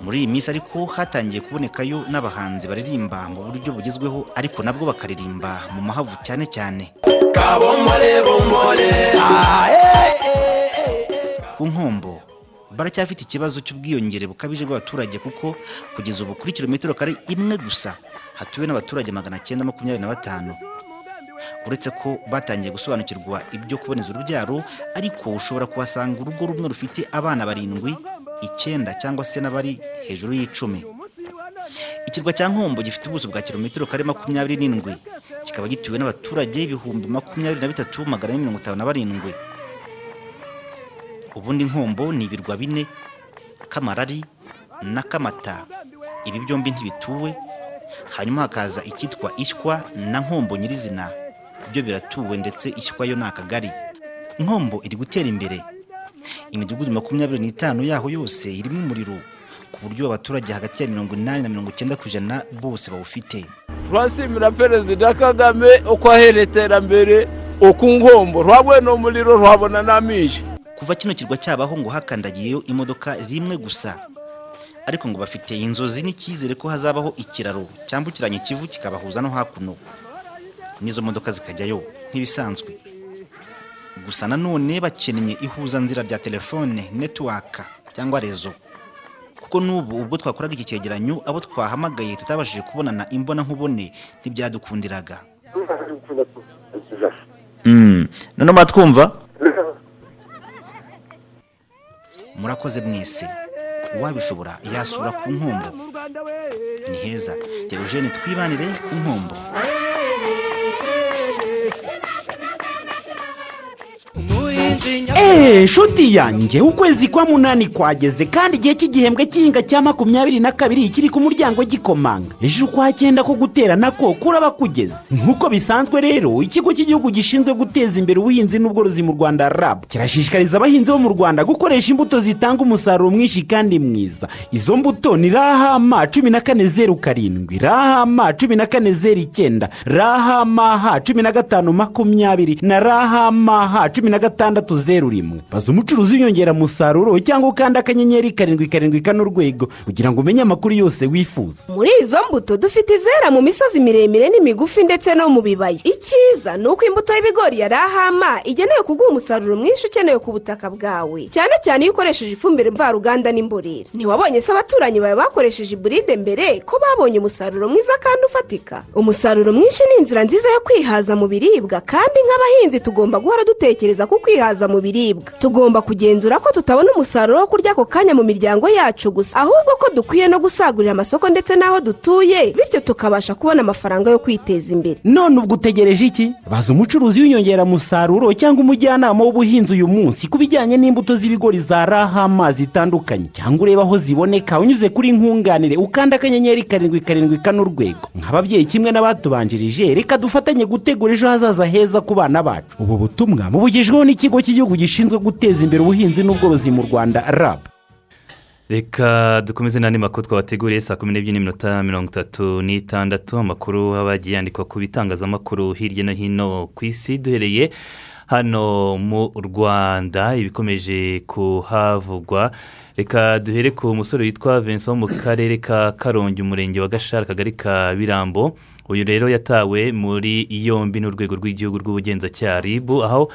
muri iyi minsi ariko hatangiye kubonekayo n'abahanzi baririmba mu buryo bugezweho ariko nabwo bakaririmba mu mahavu cyane cyane. Ku nkombo. Baracyafite ikibazo cy'ubwiyongere bukabije bw'abaturage kuko kugeza ubu kuri kilometero kare imwe gusa hatuwe n'abaturage magana cyenda makumyabiri na batanu. Uretse ko batangiye gusobanukirwa ibyo kuboneza urubyaro ariko ushobora kuhasanga urugo rumwe rufite abana barindwi icyenda cyangwa se n'abari hejuru y'icumi. Ikirwa cya nkombo gifite ubuso bwa kilometero kare makumyabiri n'indwi. Kikaba gituwe n'abaturage ibihumbi makumyabiri na bitatu magana ane mirongo itanu na barindwi. Ubundi nkombo ni ibirwa bine kamarari na kamata. Ibi byombi ntibituwe. Hanyuma hakaza icyitwa ishywa na nkombo nyirizina. Byo biratuwe ndetse ishywa yo ni akagari. Nkombo iri gutera imbere. Imidugudu makumyabiri n'itanu yaho yose irimo umuriro ku buryo abaturage hagati ya mirongo inani na mirongo icyenda ku ijana bose bawufite. Turasimira perezida kagame uko ahera iterambere uku ngombo rwabona umuriro rwabona n'amishi kuva kino kirwa cyabaho ngo hakandagiyeyo imodoka rimwe gusa. Ariko ngo bafite inzozi n'icyizere ko hazabaho ikiraro cyambukiranya ikivu kikabahuza no hakuno. N'izo modoka zikajyayo nk'ibisanzwe gusa nanone bakeneye ihuzanzira rya telefone netiwaka cyangwa rezo. Kuko n'ubu ubwo twakoraga iki cyegeranyo abo twahamagaye tutabashije kubonana imbona nkubone ntibyadukundiraga none muratwumva murakoze mwese. Uwabishobora yasura ku nkombo. Ni heza. Teogene twibanire ku nkombo. Eee nshuti yanjye ukwezi kwa munani kwageze kandi igihe cy'igihembwe cy'ihinga cya makumyabiri na kabiri kiri ku muryango gikomanga. Ejo ukwa cyenda ko gutera nako kuraba kugeze. Nk'uko bisanzwe rero ikigo cy'igihugu gishinzwe guteza imbere ubuhinzi n'ubworozi mu rwanda rab kirashishikariza abahinzi bo mu rwanda gukoresha imbuto zitanga umusaruro mwinshi kandi mwiza. Izo mbuto ni rahama cumi na kane zeru karindwi rahama cumi na kane zeru icyenda rahama cumi na gatanu makumyabiri na rahama cumi na gatandatu zeru rimwe baza umucuruzi w'inyongeramusaruro cyangwa ukanda akanyenyeri karindwi karindwi kane urwego kugira ngo umenye amakuru yose wifuza. Muri izo mbuto dufite izera mu misozi miremire n'imigufi ndetse no mu bibaya. Icyiza ni uko imbuto y'ibigori ya rahama igenewe kuguha umusaruro mwinshi ukenewe ku butaka bwawe. Cyane cyane iyo ukoresheje ifumbire mvaruganda n'imborera. Ntiwabonye se abaturanyi bawe bakoresheje iburide mbere ko babonye umusaruro mwiza kandi ufatika? Umusaruro mwinshi ni inzira nziza yo kwihaza mu biribwa kandi nk'abahinzi tugomba guhora dutekereza ku kwihaza mu biribwa. Tugomba kugenzura ko tutabona umusaruro wo kurya ako kanya mu miryango yacu gusa. Ahubwo ko dukwiye no gusagurira amasoko ndetse n'aho dutuye bityo tukabasha kubona amafaranga yo kwiteza imbere. None ubwo utegereje iki? Baza umucuruzi w'inyongeramusaruro cyangwa umujyanama w'ubuhinzi uyu munsi ku bijyanye n'imbuto z'ibigori za rahama zitandukanye cyangwa urebe aho ziboneka unyuze kuri nkunganire ukanda akanyenyeri karindwi karindwi kane urwego. Nk'ababyeyi kimwe n'abatubanjirije reka dufatanye gutegura ejo hazaza heza ku bana bacu. Ubu butumwa mubugejweho n'ikigo cy'igihugu gishinzwe guteza imbere ubuhinzi n'ubworozi mu rwanda rab. Reka dukomeze n'andi makuru twabateguriye saa kumi n'ebyiri n'iminota mirongo itatu n'itandatu. Amakuru aba agiye yandikwa ku bitangazamakuru hirya no hino ku isi. Duhereye hano mu rwanda ibikomeje kuhavugwa. Reka duhere ku musore witwa vincent wo mu karere ka karongi umurenge wa gashara akagari ka birambo. Uyu rero yatawe muri yombi n'urwego rw'igihugu rw'ubugenzacyaha ribu aho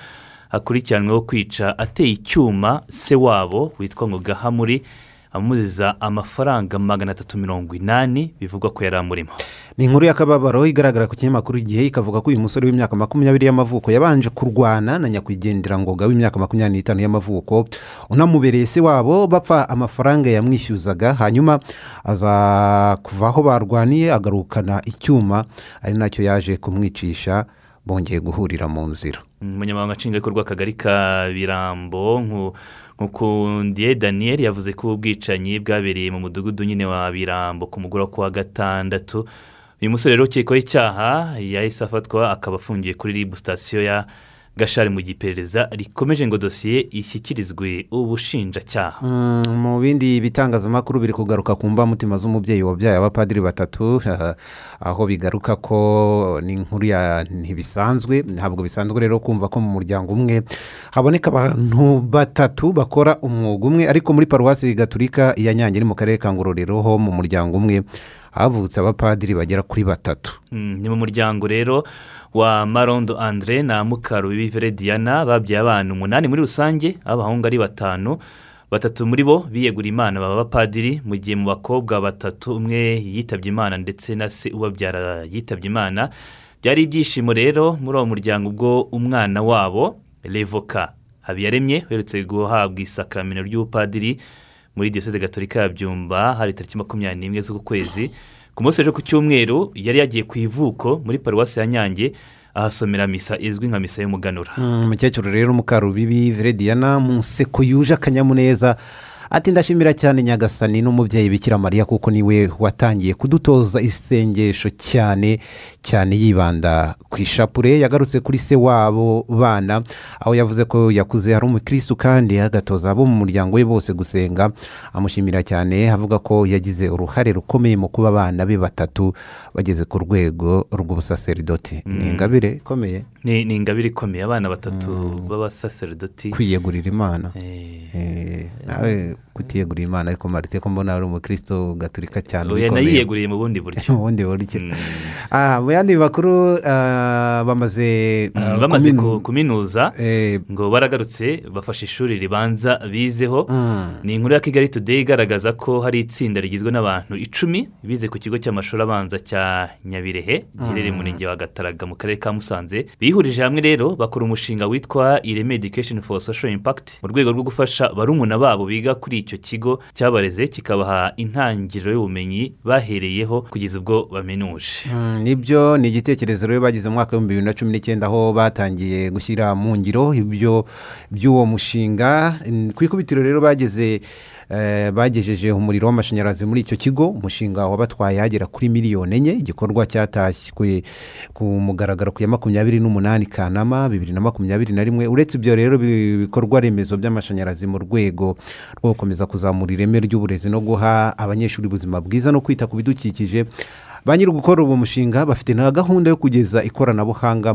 akurikiranweho kwica ateye icyuma se wabo witwa ngo gahamuri amuziza amafaranga magana atatu mirongo inani bivugwa ko yari amurimo ni inkuru y'akababaro igaragara ku kinyamakuru igihe ikavuga ko uyu musore w'imyaka makumyabiri y'amavuko yabanje kurwana na nyakwigendera ngoga w'imyaka makumyabiri n'itanu y'amavuko. Unamubereye se wabo bapfa amafaranga yamwishyuzaga hanyuma aza kuva aho barwaniye agarukana icyuma ari na cyo yaje kumwicisha bongeye guhurira mu nzira. Umunyamabanga nshingwabikorwa w'akagari ka birambo nkukundiye daniel yavuze ko ubwicanyi bwabereye mu mudugudu nyine wa birambo ku mugoroba ku wa gatandatu. Uyu musore rero ukekwaho icyaha yahise afatwa akaba afungiye kuri ribu sitasiyo ya gashari mu giperereza rikomeje ngo dosiye ishyikirizwe ubushinjacyaha. Mu bindi bitangazamakuru biri kugaruka ku mbamutima z'umubyeyi wabyaye abapadiri batatu aho bigaruka ko ni inkuru ya ntibisanzwe ntabwo bisanzwe rero kumva ko mu muryango umwe haboneka abantu batatu bakora umwuga umwe ariko muri paruwasi gaturika ya nyange iri mu karere ka ngororero ho mu muryango umwe havutse abapadiri bagera kuri batatu. Ni mu muryango rero wa marondo andre na mukarubibi Diana babyaye abana umunani muri rusange abahungu ari batanu batatu muri bo biyegura imana baba abapadiri mu gihe mu bakobwa batatu umwe yitabye imana ndetse na se ubabyara yitabye imana. Byari ibyishimo rero muri uwo muryango ubwo umwana wabo revoka habiyaremye uherutse guhabwa isakamento ry'ubupadiri muri diyoseze gatolika ya byumba hari tariki makumyabiri n'imwe z'uku kwezi. Ku munsi ejo ku cyumweru yari yagiye ku ivuko muri paruwasi ya nyange ahasomera misa izwi nka misa y'umuganura. Mm, umukecuru rero mukarubibi verediana mu nseko yuje akanyamuneza ati ndashimira cyane nyagasani n'umubyeyi bikira mariya kuko ni we watangiye kudutoza isengesho cyane cyane yibanda ku ishapure yagarutse kuri se wabo bana. Aho yavuze ko yakuze ari umukirisitu kandi agatoza abo mu muryango we bose gusenga. Amushimira cyane avuga ko yagize uruhare rukomeye mu kuba abana be batatu bageze ku rwego rw'ubusaseridoti ni ingabire ikomeye. Ni ingabire ikomeye. Abana batatu b'abasaseridoti kwiyegurira imana. Eh, nawe kutiyegurira imana ariko marite ko mbona ari umukristo gaturika cyane ubikomeye. nayiyeguriye mu bundi buryo. Mu bundi buryo. Ah, mu yandi makuru ah, bamaze ah, bamaze kuminu- ku- kuminuza ngo baragarutse bafashe ishuri ribanza bizeho. Ni inkuru ya kigali today igaragaza ko hari itsinda rigizwe n'abantu icumi bize ku kigo cy'amashuri abanza cya nyabirehe giherereye mu murenge wa gataraga mu karere ka musanze. Bihurije hamwe rero bakora umushinga witwa ireme education for social impact mu rwego rwo gufasha barumuna babo biga kuri icyo kigo cyabareze kikabaha intangiriro y'ubumenyi bahereyeho kugeza ubwo baminuje Mm, ni byo ni igitekerezo rero bagize mu mwaka w'ibihumbi bibiri na cumi n'icyenda aho batangiye gushyira mu ngiro ibyo by'uwo mushinga. Mm, ku ikubitiro rero bageze bagejeje umuriro w'amashanyarazi muri icyo kigo umushinga wabatwaye hagera kuri miliyoni enye igikorwa cyatashywe ku mugaragaro ku ya makumyabiri n'umunani kanama bibiri na makumyabiri na rimwe. Uretse ibyo rero bi- bikorwa remezo by'amashanyarazi mu rwego rwo gukomeza kuzamura ireme ry'uburezi no guha abanyeshuri ubuzima bwiza no kwita ku bidukikije ba nyiri gukora uwo mushinga bafite na gahunda yo kugeza ikoranabuhanga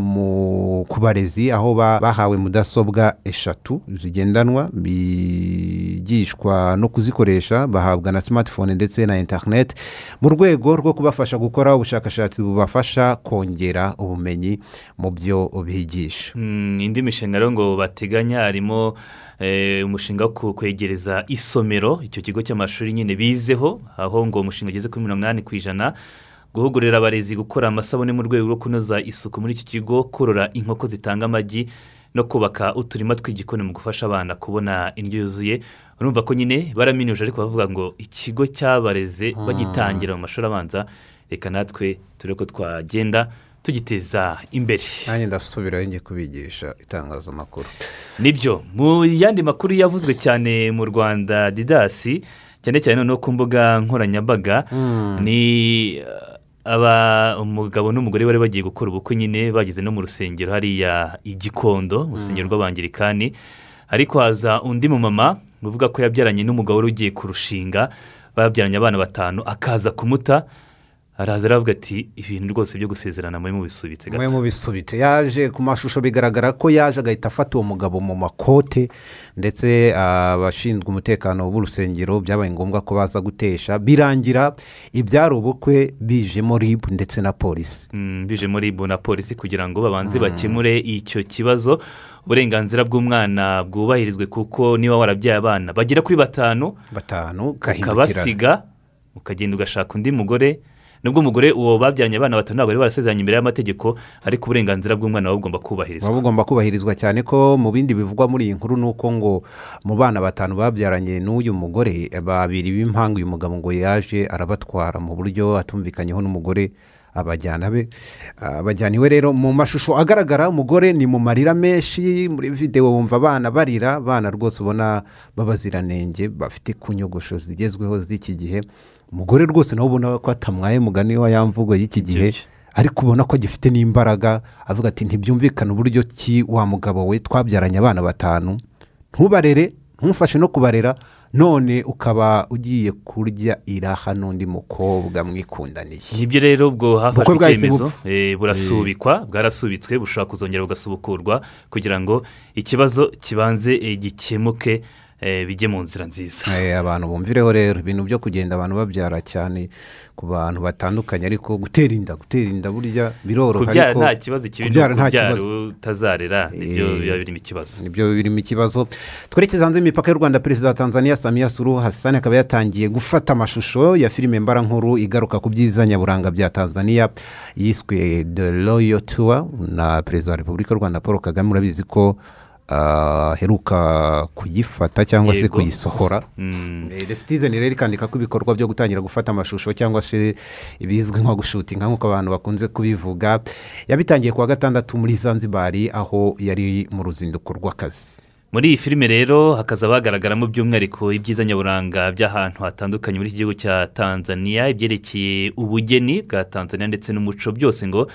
ku barezi aho ba- bahawe mudasobwa eshatu zigendanwa bigishwa no kuzikoresha bahabwa na smartphone ndetse na interineti mu rwego rwo kubafasha gukora ubushakashatsi bubafasha kongera ubumenyi mu byo bigisha. Mm, indi mishinga rero ngo bateganya harimo eh, umushinga wo kwegereza isomero icyo kigo cy'amashuri nyine bizeho aho ngo umushinga ugeze kuri mirongo inani ku ijana guhugurira abarezi gukora amasabune mu rwego rwo kunoza isuku muri iki kigo korora inkoko zitanga amagi no kubaka uturima tw'igikoni mu gufasha abana kubona indyo yuzuye. Urumva ko nyine baraminuje ariko bavuga ngo ikigo cyabareze bagitangira mu mashuri abanza. Reka natwe turebe ko twagenda tugiteza imbere. Nanjye ndasubirayo njye kubigisha itangazamakuru. Nibyo mu yandi makuru yavuzwe cyane mu rwanda didasi cyane cyane noneho ku mbuga nkoranyambaga ni uh, aba umugabo n'umugore bari bagiye gukora ubukwe nyine bageze no mu rusengero hariya igikondo mu rusengero rw'abangirikani ariko haza undi mumama uvuga ko yabyaranye n'umugabo wari ugiye kurushinga babyaranye abana batanu akaza kumuta. Araza aravuga ati ibintu rwose byo gusezerana muri mubisubitse mwe gato. mubisubitse. Yaje ku mashusho bigaragara ko yaje agahita afata uwo mugabo mu makote ndetse abashinzwe umutekano w'urusengero byabaye ngombwa ko baza gutesha. Birangira ibyari ubukwe bijemo ribu ndetse na polisi. Mm, bije muri ribu na polisi kugira ngo babanze bakemure icyo kibazo. Uburenganzira bw'umwana bwubahirizwe kuko niba warabyaye abana. Bagera kuri batanu batanu ukabasiga ukagenda ugashaka undi mugore. Nubwo umugore uwo babyaranye abana batanu ntabwo bari barasezeranye imbere y'amategeko ariko uburenganzira bw'umwana buba bugomba kubahirizwa. Buba bugomba kubahirizwa cyane ko mu bindi bivugwa muri iyi nkuru ni uko ngo mu bana batanu babyaranye n'uyu mugore babiri b'impanga uyu mugabo ngo yaje arabatwara mu buryo atumvikanyeho n'umugore abajyana be. Abajyana iwe rero mu mashusho agaragara umugore ni mu marira menshi muri videwo wumva abana barira abana rwose ubona b'abaziranenge bafite ku nyogosho zigezweho z'iki gihe. Umugore rwose nawe ubona ko atamwaye mugani wa ya mvugo y'iki gihe ariko ubona ko agifite n'imbaraga avuga ati ntibyumvikane uburyo ki wa mugabo we twabyaranye abana batanu? Ntubarere ntumufashe no kubarera none ukaba ugiye kurya iraha n'undi mukobwa mwikundaniye. Nibyo rero ubwo hafashwe icyemezo eh, burasubikwa bwarasubitswe bushobora kuzongera bugasubukurwa kugira ngo ikibazo kibanze eh, gikemuke bijye mu nzira nziza. Eh, abantu bumvireho rero ibintu byo kugenda abantu babyara cyane ku bantu batandukanye ariko gutera inda gutera inda burya biroroha kubyara nta kibazo kibi kubyara nta kibazo. utazarera ni byo Eh, biba birimo ikibazo. ni byo birimo ikibazo. Twerekeza hanze y'imipaka y'u rwanda perezida wa tanzania samiya suru hasani akaba yatangiye gufata amashusho ya filime mbarankuru igaruka ku byiza nyaburanga bya tanzania yiswe the royal tour na perezida wa repubulika y'u rwanda paul kagame. Urabizi ko aheruka kuyifata cyangwa se kuyisohora. Mm. Eh, The Citizen rero ikandika ko ibikorwa byo gutangira gufata amashusho cyangwa se ibizwi nko gushutinga nk'uko abantu bakunze kubivuga yabitangiye kuwa gatandatu muri zanzibari aho yari mu ruzinduko rw'akazi. Muri iyi filime rero hakaza bagaragaramo by'umwihariko ibyiza nyaburanga by'ahantu hatandukanye muri iki gihugu cya tanzania ibyerekeye ubugeni bwa tanzania ndetse n'umuco byose ngo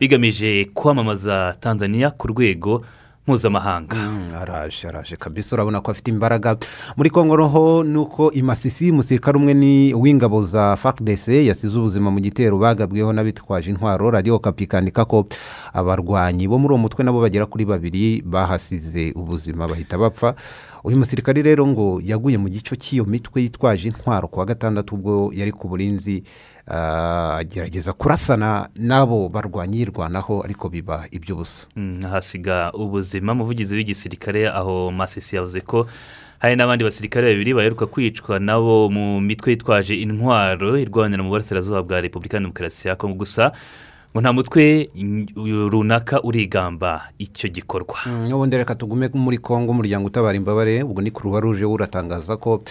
bigamije kwamamaza tanzania ku rwego mpuzamahanga. Araje araje kabisa. Urabona ko afite imbaraga. Muri kongo roho ni uko imasisi umusirikare umwe ni w'ingabo za fagdese yasize ubuzima mu gitero bagabweho n'abitwaje intwaro radiyo kapi ikandika ko abarwanyi bo muri uwo mutwe nabo bagera kuri babiri bahasize ubuzima bahita bapfa. Uyu musirikare rero ngo yaguye mu gico cy'iyo mitwe yitwaje intwaro ku wa gatandatu ubwo yari ku burinzi agerageza kurasana n'abo barwanyi yirwanaho ariko biba iby'ubusa Mm, ahasiga ubuzima. Umuvugizi w'igisirikare aho masisi yavuze ko hari n'abandi basirikare babiri baheruka kwicwa nabo mu mitwe yitwaje intwaro irwanira mu burasirazuba bwa repubulika ya demokarasi ya kongo. Gusa ngo nta mutwe runaka urigamba icyo gikorwa. N'ubundi reka tugume muri congo umuryango utabara imbabare ubwo ni kuruwa ruje uratangaza ko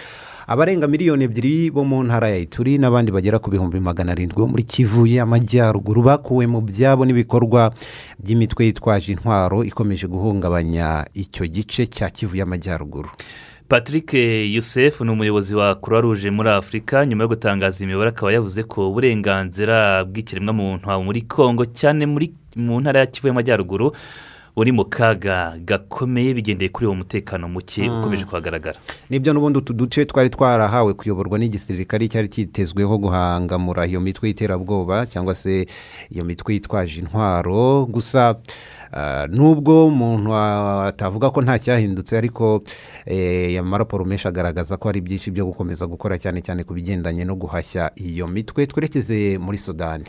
abarenga miliyoni ebyiri bo mu ntara ya ituri n'abandi bagera ku bihumbi magana arindwi bo muri kivu y'amajyaruguru bakuwe mu byabo n'ibikorwa by'imitwe yitwaje intwaro ikomeje guhungabanya icyo gice cya kivu y'amajyaruguru. Patrick yusef ni umuyobozi wa croix rouge muri afurika nyuma yo gutangaza imibare akaba yavuze ko uburenganzira bw'ikiremwamuntu muri congo cyane mu ntara ya kivu y'amajyaruguru buri mu kaga gakomeye bigendeye kuri uwo mutekano muke Mm. ukomeje kuhagaragara. Nibyo n'ubundi utu duce twari twarahawe kuyoborwa n'igisirikare cyari cyitezweho guhangamura iyo mitwe y'iterabwoba cyangwa se iyo mitwe yitwaje intwaro. Gusa ah, nubwo umuntu atavuga ko nta cyahindutse ariko eh, amaraporo menshi agaragaza ko hari byinshi byo gukomeza gukora cyane cyane ku bigendanye no guhashya iyo mitwe twerekeze muri sudani.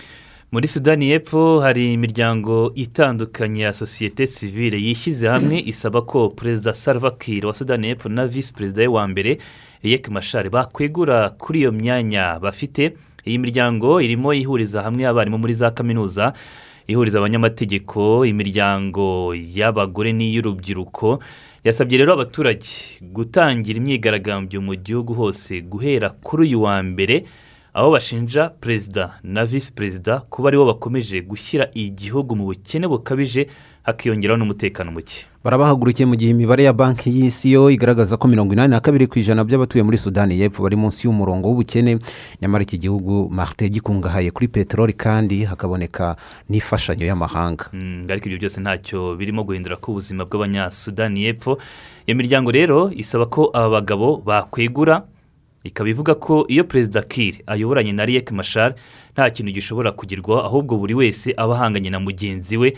Muri sudani y'epfo hari imiryango itandukanye ya sosiyete sivile yishyize hamwe isaba ko perezida salva kiir wa sudani y'epfo na visi perezida we wa mbere riyeke mashari bakwegura kuri iyo myanya bafite. Iyi miryango irimo ihuriza hamwe abarimu muri za kaminuza ihuriza abanyamategeko imiryango y'abagore n'iy'urubyiruko. Yasabye rero abaturage gutangira imyigaragambyo mu gihugu hose guhera kuri uyu wa mbere aho bashinja perezida na visi perezida kuba ari bo bakomeje gushyira igihugu mu bukene bukabije hakiyongeraho n'umutekano muke. Barabahagurukiye mu gihe imibare ya banki y'isi yo igaragaza ko mirongo inani na kabiri ku ijana by'abatuye muri sudani y'epfo bari munsi y'umurongo w'ubukene. Nyamara iki gihugu marite gikungahaye kuri peteroli kandi hakaboneka n'imfashanyo y'amahanga. Mm, ariko ibyo byose ntacyo birimo guhindura ko ubuzima bw'abanyasudani y'epfo. Iyo miryango rero isaba ko aba bagabo bakwegura ikaba ivuga ko iyo perezida kiri ayoboranye na riyeke mashari nta kintu gishobora kugerwaho ahubwo buri wese aba ahanganye na mugenzi we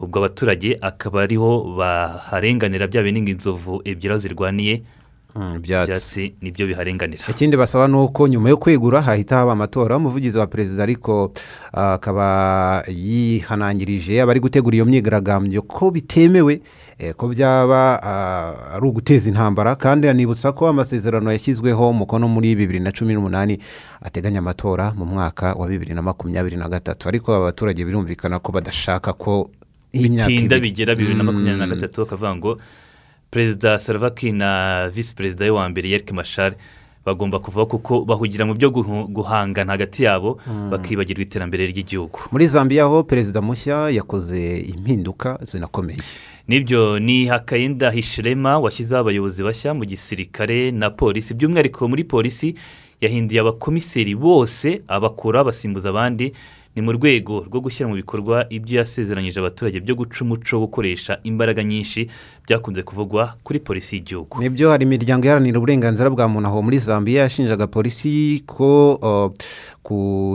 ubwo abaturage akaba ariho baharenganira bya bindi inzovu ebyiri aho zirwaniye ibyatsi ni byo biharenganira. Ikindi basaba ni uko nyuma yo kwegura hahita haba amatora. Umuvugizi wa perezida ariko ah, akaba yihanangirije abari gutegura iyo myigaragambyo ko bitemewe eh, ko byaba ah, ari uguteza intambara. Kandi anibutsa ko amasezerano yashyizweho umukono muri bibiri na cumi n'umunani ateganya amatora mu mwaka wa bibiri na makumyabiri na gatatu. Ariko aba baturage birumvikana ko badashaka ko bitinda bigera bibiri na makumyabiri na Mm. gatatu bakavuga ngo perezida salvaki na visi perezida we wa mbere yerike mashari bagomba kuvaho kuko bahugira mu byo guhangana hagati yabo Mm. bakibagirwa iterambere ry'igihugu. Muri zambia ho perezida mushya yakoze impinduka zinakomeye. Nibyo ni hakayinda hishirema washyizeho abayobozi bashya mu gisirikare na polisi. By'umwihariko muri polisi yahinduye abakomiseri bose abakura abasimbuza abandi ni mu rwego rwo gushyira mu bikorwa ibyo yasezeranyije abaturage byo guca umuco wo gukoresha imbaraga nyinshi byakunze kuvugwa kuri polisi y'igihugu. Nibyo hari imiryango iharanira uburenganzira bwa muntu. Aho muri zambia yashinjaga polisi ko uh,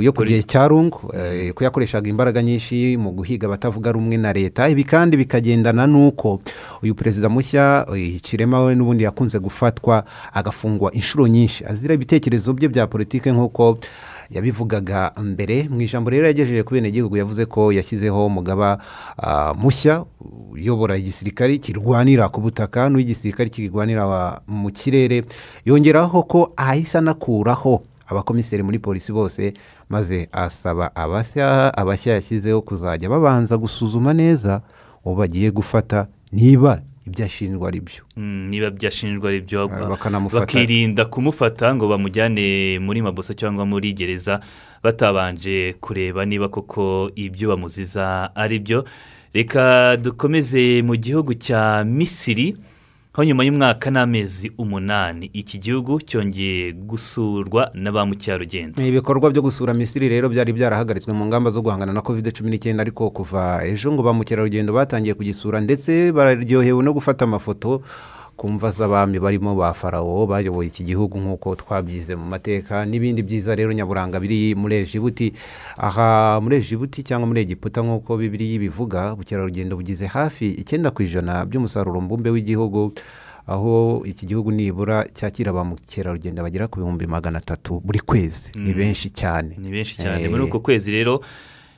yo ku gihe cya rungu eh, ko yakoreshaga imbaraga nyinshi mu guhiga abatavuga rumwe na leta. Ibi kandi bikagendana n'uko uyu perezida mushya eh, kirema we n'ubundi yakunze gufatwa agafungwa inshuro nyinshi. Azira ibitekerezo bye bya politiki nk'uko yabivugaga mbere. Mu ijambo rero yagejeje ku benegihugu yavuze ko yashyizeho umugaba ah, mushya uyobora igisirikare kirwanira ku butaka. N'uw'igisirikare kirwanira wa- mu kirere. Yongeraho ko ahise anakuraho abakomiseri muri polisi bose maze asaba abashya yashyizeho kuzajya babanza gusuzuma neza uwo bagiye gufata niba ibyo ashinjwa ari byo. Mm, niba byashinjwa ari byo bakirinda kumufata ngo bamujyane muri mabuso cyangwa muri gereza batabanje kureba niba koko ibyo bamuziza ari byo. Reka dukomeze mu gihugu cya misiri. Aho nyuma y'umwaka n'amezi umunani iki gihugu cyongeye gusurwa na ba mukerarugendo ibikorwa byo gusura misiri rero byari byarahagaritswe mu ngamba zo guhangana na covid cumi n'icyenda ariko kuva ejo ngo ba mukerarugendo batangiye kugisura ndetse bararyohewe no gufata amafoto ku mva z'abami barimo ba farawo bayoboye iki gihugu nk'uko twabyize mu mateka n'ibindi byiza rero nyaburanga biri muri ejibuti aha muri ejibuti cyangwa muri egiputa nk'uko bibiri bivuga ubukerarugendo bugize hafi icyenda ku ijana by'umusaruro mbumbe w'igihugu aho iki gihugu nibura cyakira ba mukerarugendo bagera ku bihumbi magana atatu buri kwezi. Ni Mm. benshi cyane. Ni benshi cyane. Eh, muri uko kwezi rero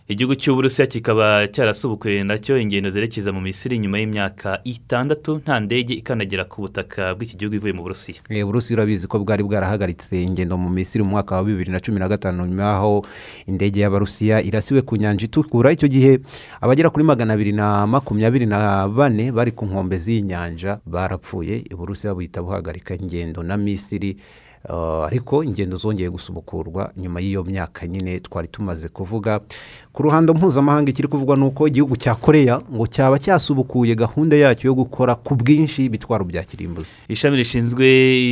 igihugu cy'uburusiya kikaba cyarasubukuye na cyo ingendo zerekeza mu misiri nyuma y'imyaka itandatu nta ndege ikandagira ku butaka bw'iki gihugu ivuye mu burusiya. Eh, uburusiya urabizi ko bwari bwarahagaritse ingendo mu misiri mu mwaka wa bibiri na cumi na gatanu nyuma y'aho indege y'abarusiya irasiwe ku nyanja itukura. Icyo gihe abagera kuri magana abiri na makumyabiri na bane bari ku nkombe z'iyi nyanja barapfuye uburusiya buhita buhagarika ingendo na misiri ariko ingendo zongeye gusubukurwa nyuma y'iyo myaka nyine twari tumaze kuvuga. Ku ruhando mpuzamahanga ikiri kuvugwa ni uko igihugu cya koreya ngo cyaba cyasubukuye gahunda yacyo yo gukora ku bwinshi ibitwaro bya kirimbuzi. Ishami rishinzwe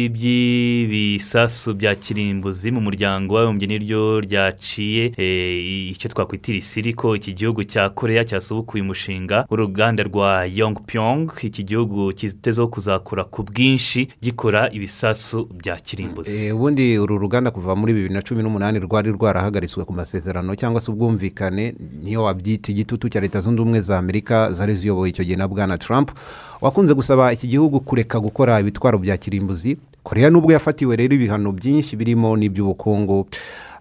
iby'ibisasu bya kirimbuzi mu muryango w'abibumbye niryo ryaciye eh, icyo twakwita irisiri ko iki gihugu cya koreya cyasubukuye umushinga w'uruganda rwa yongpyong iki gihugu kitezeho kuzakora ku bwinshi gikora ibisasu bya kirimbuzi. Eh, ubundi uru ruganda kuva muri bibiri na cumi n'umunani rwari rwarahagaritswe ku masezerano cyangwa se ubwumvikane niyo wabyita igitutu cya leta zunze ubumwe za amerika zari ziyoboye icyo gihe na bwana trump wakunze gusaba iki gihugu kureka gukora ibitwaro bya kirimbuzi. Koreya nubwo yafatiwe rero ibihano byinshi birimo n'iby'ubukungu.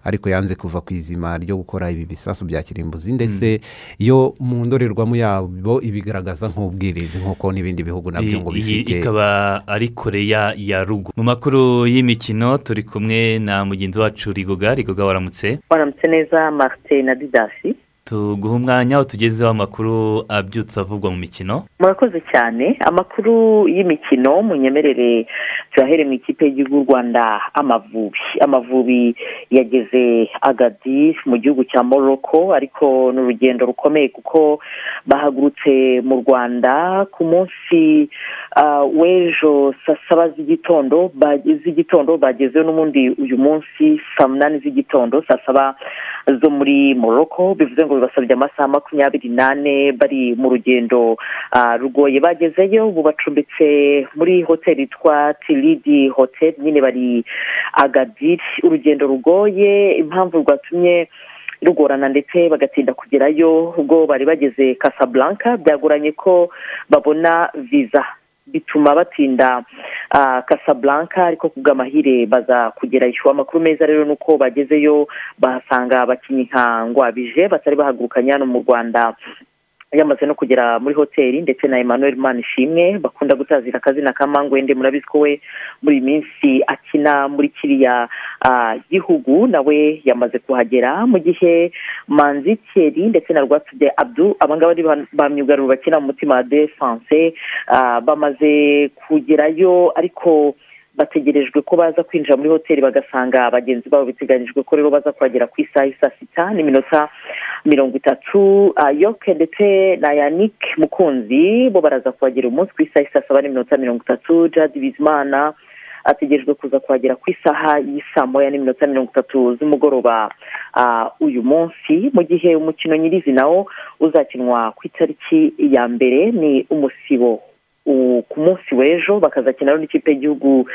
Ariko yanze kuva ku izima ryo gukora ibi bisasu bya kirimbuzi. Ndetse yo mu ndorerwamo yabo ibigaragaza nk'ubwirinzi nk'uko n'ibindi bihugu na byo ngo iyi bifite. ikaba ari koreya ya rugo mu makuru y'imikino turi kumwe na mugenzi wacu rigoga. Rigoga waramutse? Waramutse neza marite na didasi tuguha umwanya aho tugezeho amakuru abyutse avugwa mu mikino. Murakoze cyane. Amakuru y'imikino munyemerere tuyahere mu ikipe y'igihugu y'u rwanda amavubi. Amavubi yageze agadi mu gihugu cya morocco ariko ni urugendo rukomeye kuko bahagurutse mu rwanda ku munsi ah, w'ejo saa saba z'igitondo ba- z'igitondo bagezeyo n'ubundi uyu munsi saa munani z'igitondo saa saba zo muri morocco. Bivuze ngo bibasabye amasaha makumyabiri n'ane bari mu rugendo ah, rugoye bagezeyo ubu bacumbitse muri hoteli yitwa tiridi hoteli nyine bari agadiri urugendo rugoye impamvu rwatumye rugorana ndetse bagatinda kugerayo ubwo bari bageze casablanca byagoranye ko babona viza bituma batinda ah, casablanca ariko ku bw'amahire baza kugerayo amakuru meza rero ni uko bagezeyo bahasanga abakinnyi nka ngwabije batari bahagurukanye hano mu rwanda. Yamaze no kugera muri hoteli ndetse na emmanuel manishimwe bakunda gutazira akazina ka mangwende murabizi ko we muri iyi minsi akina muri kiriya gihugu nawe yamaze kuhagera mu gihe manzi thierry ndetse na rwatubye abdu abangaba ari ba- myugariro bakina mu mutima wa defanse ah, bamaze kugerayo ariko bategerejwe ko baza kwinjira muri hoteli bagasanga bagenzi babo biteganyijwe ko rero baza kuhagera ku isaha y'i saa sita n'iminota mirongo itatu. Ah, yoke ndetse na yanik mukunzi bo baraza kuhagera umunsi ku isaha y'i saa saba n'iminota mirongo itatu. Jadi bizimana ategerejwe kuza kuhagera ku isaha y'isaa moya n'iminota mirongo itatu z'umugoroba. Ah, uyu munsi mu gihe umukino nyirizina wo uzakinwa ku itariki ya mbere ni umusibo. Ku munsi w'ejo bakazakina n'ikipe y'igihugu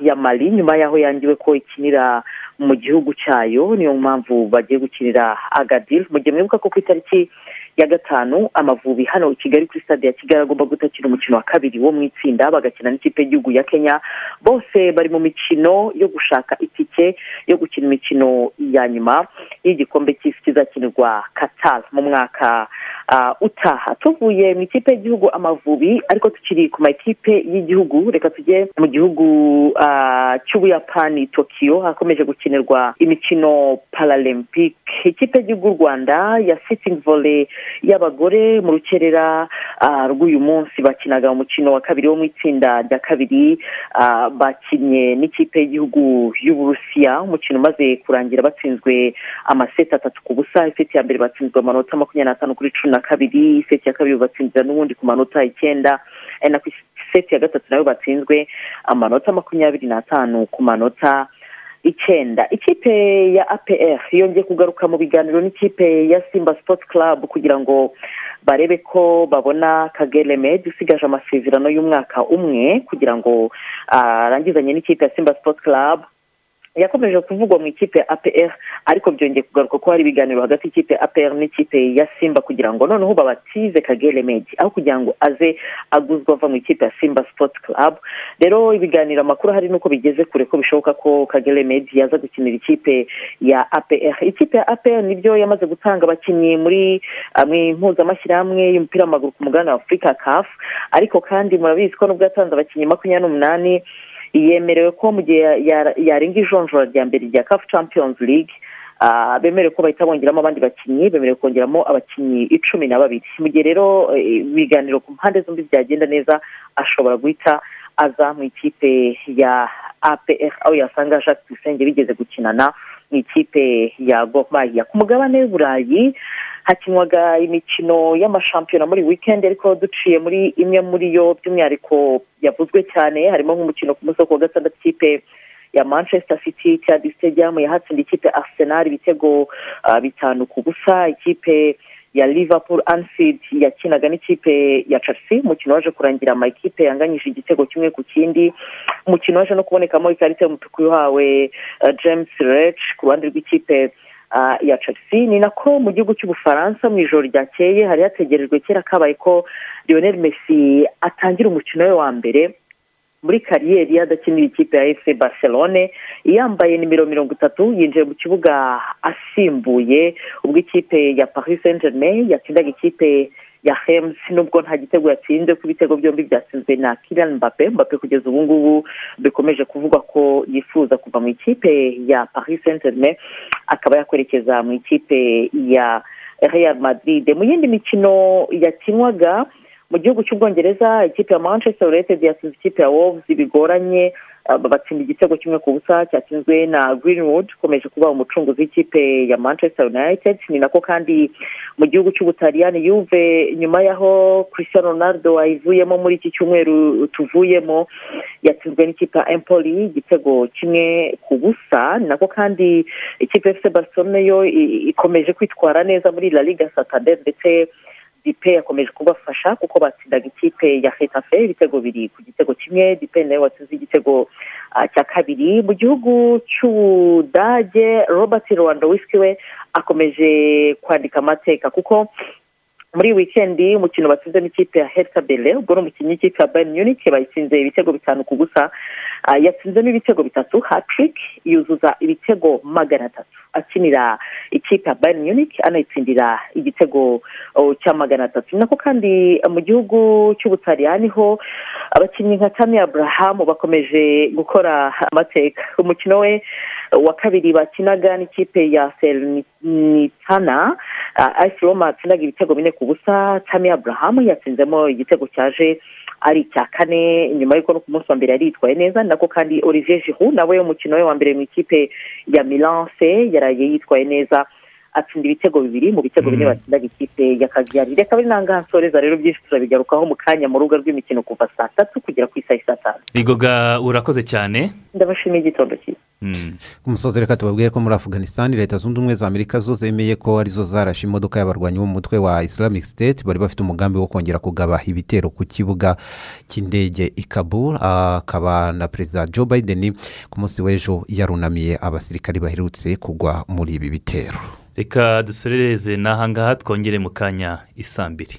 ya mali nyuma y'aho yangiwe ko ikinira mu gihugu cyayo niyo mpamvu bagiye gukinira agadil mu gihe mwibuka ko ku itariki ya gatanu amavubi hano i kigali kuri stade ya kigali agomba gutakira umukino wa kabiri wo mu itsinda bagakina n'ikipe y'igihugu ya kenya. Bose bari mu mikino yo gushaka itike yo gukina imikino ya nyuma y'igikombe cy'isi kizakinirwa qatar mu mwaka ah, utaha. Tuvuye mu ikipe y'igihugu amavubi ariko tukiri ku makipe y'igihugu reka tujye mu gihugu cy'ubuyapani tokiyo hakomeje gukinirwa imikino paralempike ikipe y'igihugu rwanda ya sitingi vole y'abagore mu rukerera ah, rw'uyu munsi bakinaga umukino wa kabiri wo mu itsinda rya kabiri ah, bakinnye n'ikipe y'igihugu y'uburusiya umukino umaze kurangira batsinzwe amaseti atatu ku busa iseti ya mbere batsinzwe amanota makumyabiri n'atanu kuri cumi na kabiri iseti ya kabiri batsindira n'ubundi ku manota icyenda ari nako iseti ya gatatu na yo batsinzwe amanota makumyabiri n'atanu ku manota. Icyenda. Ikipe ya apr yongeye kugaruka mu biganiro n'ikipe ya simba sports club kugira ngo barebe ko babona kagere med usigaje amasezerano y'umwaka umwe kugira ngo arangizanye n'ikipe ya simba sports club. Yakomeje kuvugwa mu ikipe apr ariko byongeye kugaruka ko hari ibiganiro hagati y'ikipe apr n'ikipe ya simba kugira ngo noneho babatize kagere medi aho kugira ngo aze aguzwa ava mu ikipe ya simba sports club. Rero ibiganiro amakuru hari nuko bigeze kure ko bishoboka ko kagere medi yaza gukinira ikipe ya apr ikipe ya apr ni byo yamaze gutanga abakinnyi muri ah, mu impuzamashyirahamwe y'umupira w'amaguru ku mugabane wa afurika caf ariko kandi murabizi ko nubwo yatanze abakinnyi makumyabiri n'umunani yemerewe ko mu gihe ya- yarenga ijonjora rya mbere rya caf champions league ah, bemerewe ko bahita bongeramo abandi bakinnyi bemerewe kongeramo abakinnyi icumi na babiri. Mu gihe rero eh, ibiganiro ku mpande zombi byagenda neza ashobora guhita aza mu ikipe ya apr aho yasanga jacques tuyisenge bigeze gukinana mu ikipe ya gormaya ku mugabane w'uburayi hakinwaga imikino y'amashampiyona muri weekend ariko duciye muri imwe muri yo by'umwihariko yavuzwe cyane harimo nk'umukino ku munsi wa gatandatu ikipe ya manchester city cya stadium yahatsinda ikipe arsenal ibitego ah, bitanu ku busa ikipe ya liverpool anfield yakinaga n'ikipe ya chelsea. Umukino waje kurangira amakipe yanganyije igitego kimwe ku kindi. Umukino waje no kubonekamo ikarita y'umutuku yahawe ah, james rech ku ruhande rw'ikipe ah, ya chelsea. Ni nako mu gihugu cy'ubufaransa mu ijoro ryakeye hari hategerejwe kera kabaye ko lionel messi atangira umukino we wa mbere. Muri kariyeri adakinira ikipe ya efuse barcelone yambaye nimero mirongo itatu yinjiye mu kibuga asimbuye ubwo ikipe ya paris saint germain yatsindaga ikipe ya hems nubwo nta gitego yatsinze ko ibitego byombi byatsinzwe na kirian mbappe mbappe kugeza ubu ngubu bikomeje kuvugwa ko yifuza kuva mu ikipe ya paris saint germain akaba yakwerekeza mu ikipe ya real madrid. Mu yindi mikino yakinwaga mu gihugu cy'ubwongereza ikipe ya manchester united yatsinze ikipe ya wolves bigoranye ah, batsinda igitego kimwe ku busa cyatsinzwe na greenwood ukomeje kuba umucunguzi w'ikipe ya manchester united. Ni nako kandi mu gihugu cy'ubutaliyani yuve nyuma y'aho cristiano ronaldo ayivuyemo muri iki cyumweru tuvuyemo yatsinzwe n'ikipe ya empoli igitego kimwe ku busa. Ni nako kandi ikipe ya fc barcelone yo ikomeje kwitwara neza muri la liga santander ndetse dipe yakomeje kubafasha kuko batsindaga ikipe ya hetafe ibitego biri ku gitego kimwe dipe nawe watsinze igitego ah, cya kabiri. Mu gihugu cy'ubudage robert lewandowski we akomeje kwandika amateka kuko muri wikendi umukino batsinze n'ikipe ya hertha bele ubwo ni umukinnyi w'ikipe ya bayern munich bayitsinze ibitego bitanu ku busa Ah, yatsinzemo ibitego bitatu hatrick yuzuza ibitego magana atatu. Akinira ikipe ya bayern munich anayitsindira igitego oh, cya magana atatu. Nako kandi mu gihugu cy'ubutaliyani ho abakinnyi nka tami abraham bakomeje gukora amateka. Umukino we wa kabiri bakinaga n'ikipe ya serenitana ice roma yatsindaga ibitego bine ku busa tami abraham yatsinzemo igitego cyaje ari icya kane nyuma y'uko no ku munsi wa mbere yari yitwaye neza nako kandi olivier giroud nawe umukino we wa mbere mu ikipe ya milance yaraye yitwaye neza. Atsinda ibitego bibiri mu bitego bine batsindaga ikipe ya kagiyari reka bari nangaha nsoreza rero byinshi turabigarukaho mu kanya mu rubuga rw'imikino kuva saa tatu kugera ku isaha saa tanu rigoga urakoze cyane. Ndabashimiye igitondo cyiza ku musozi reka tubabwire ko muri afganistan leta zunze ubumwe za amerika zo zemeye ko ari zo zarashe imodoka y'abarwanyi bo mu mutwe wa islamic state bari bafite umugambi wo kongera kugaba ibitero ku kibuga cy'indege i kabul. Akaba na perezida joe biden ku munsi w'ejo yarunamiye abasirikari baherutse kugwa muri ibi bitero. reka dusoreze n'ahangaha twongere mu kanya isambiri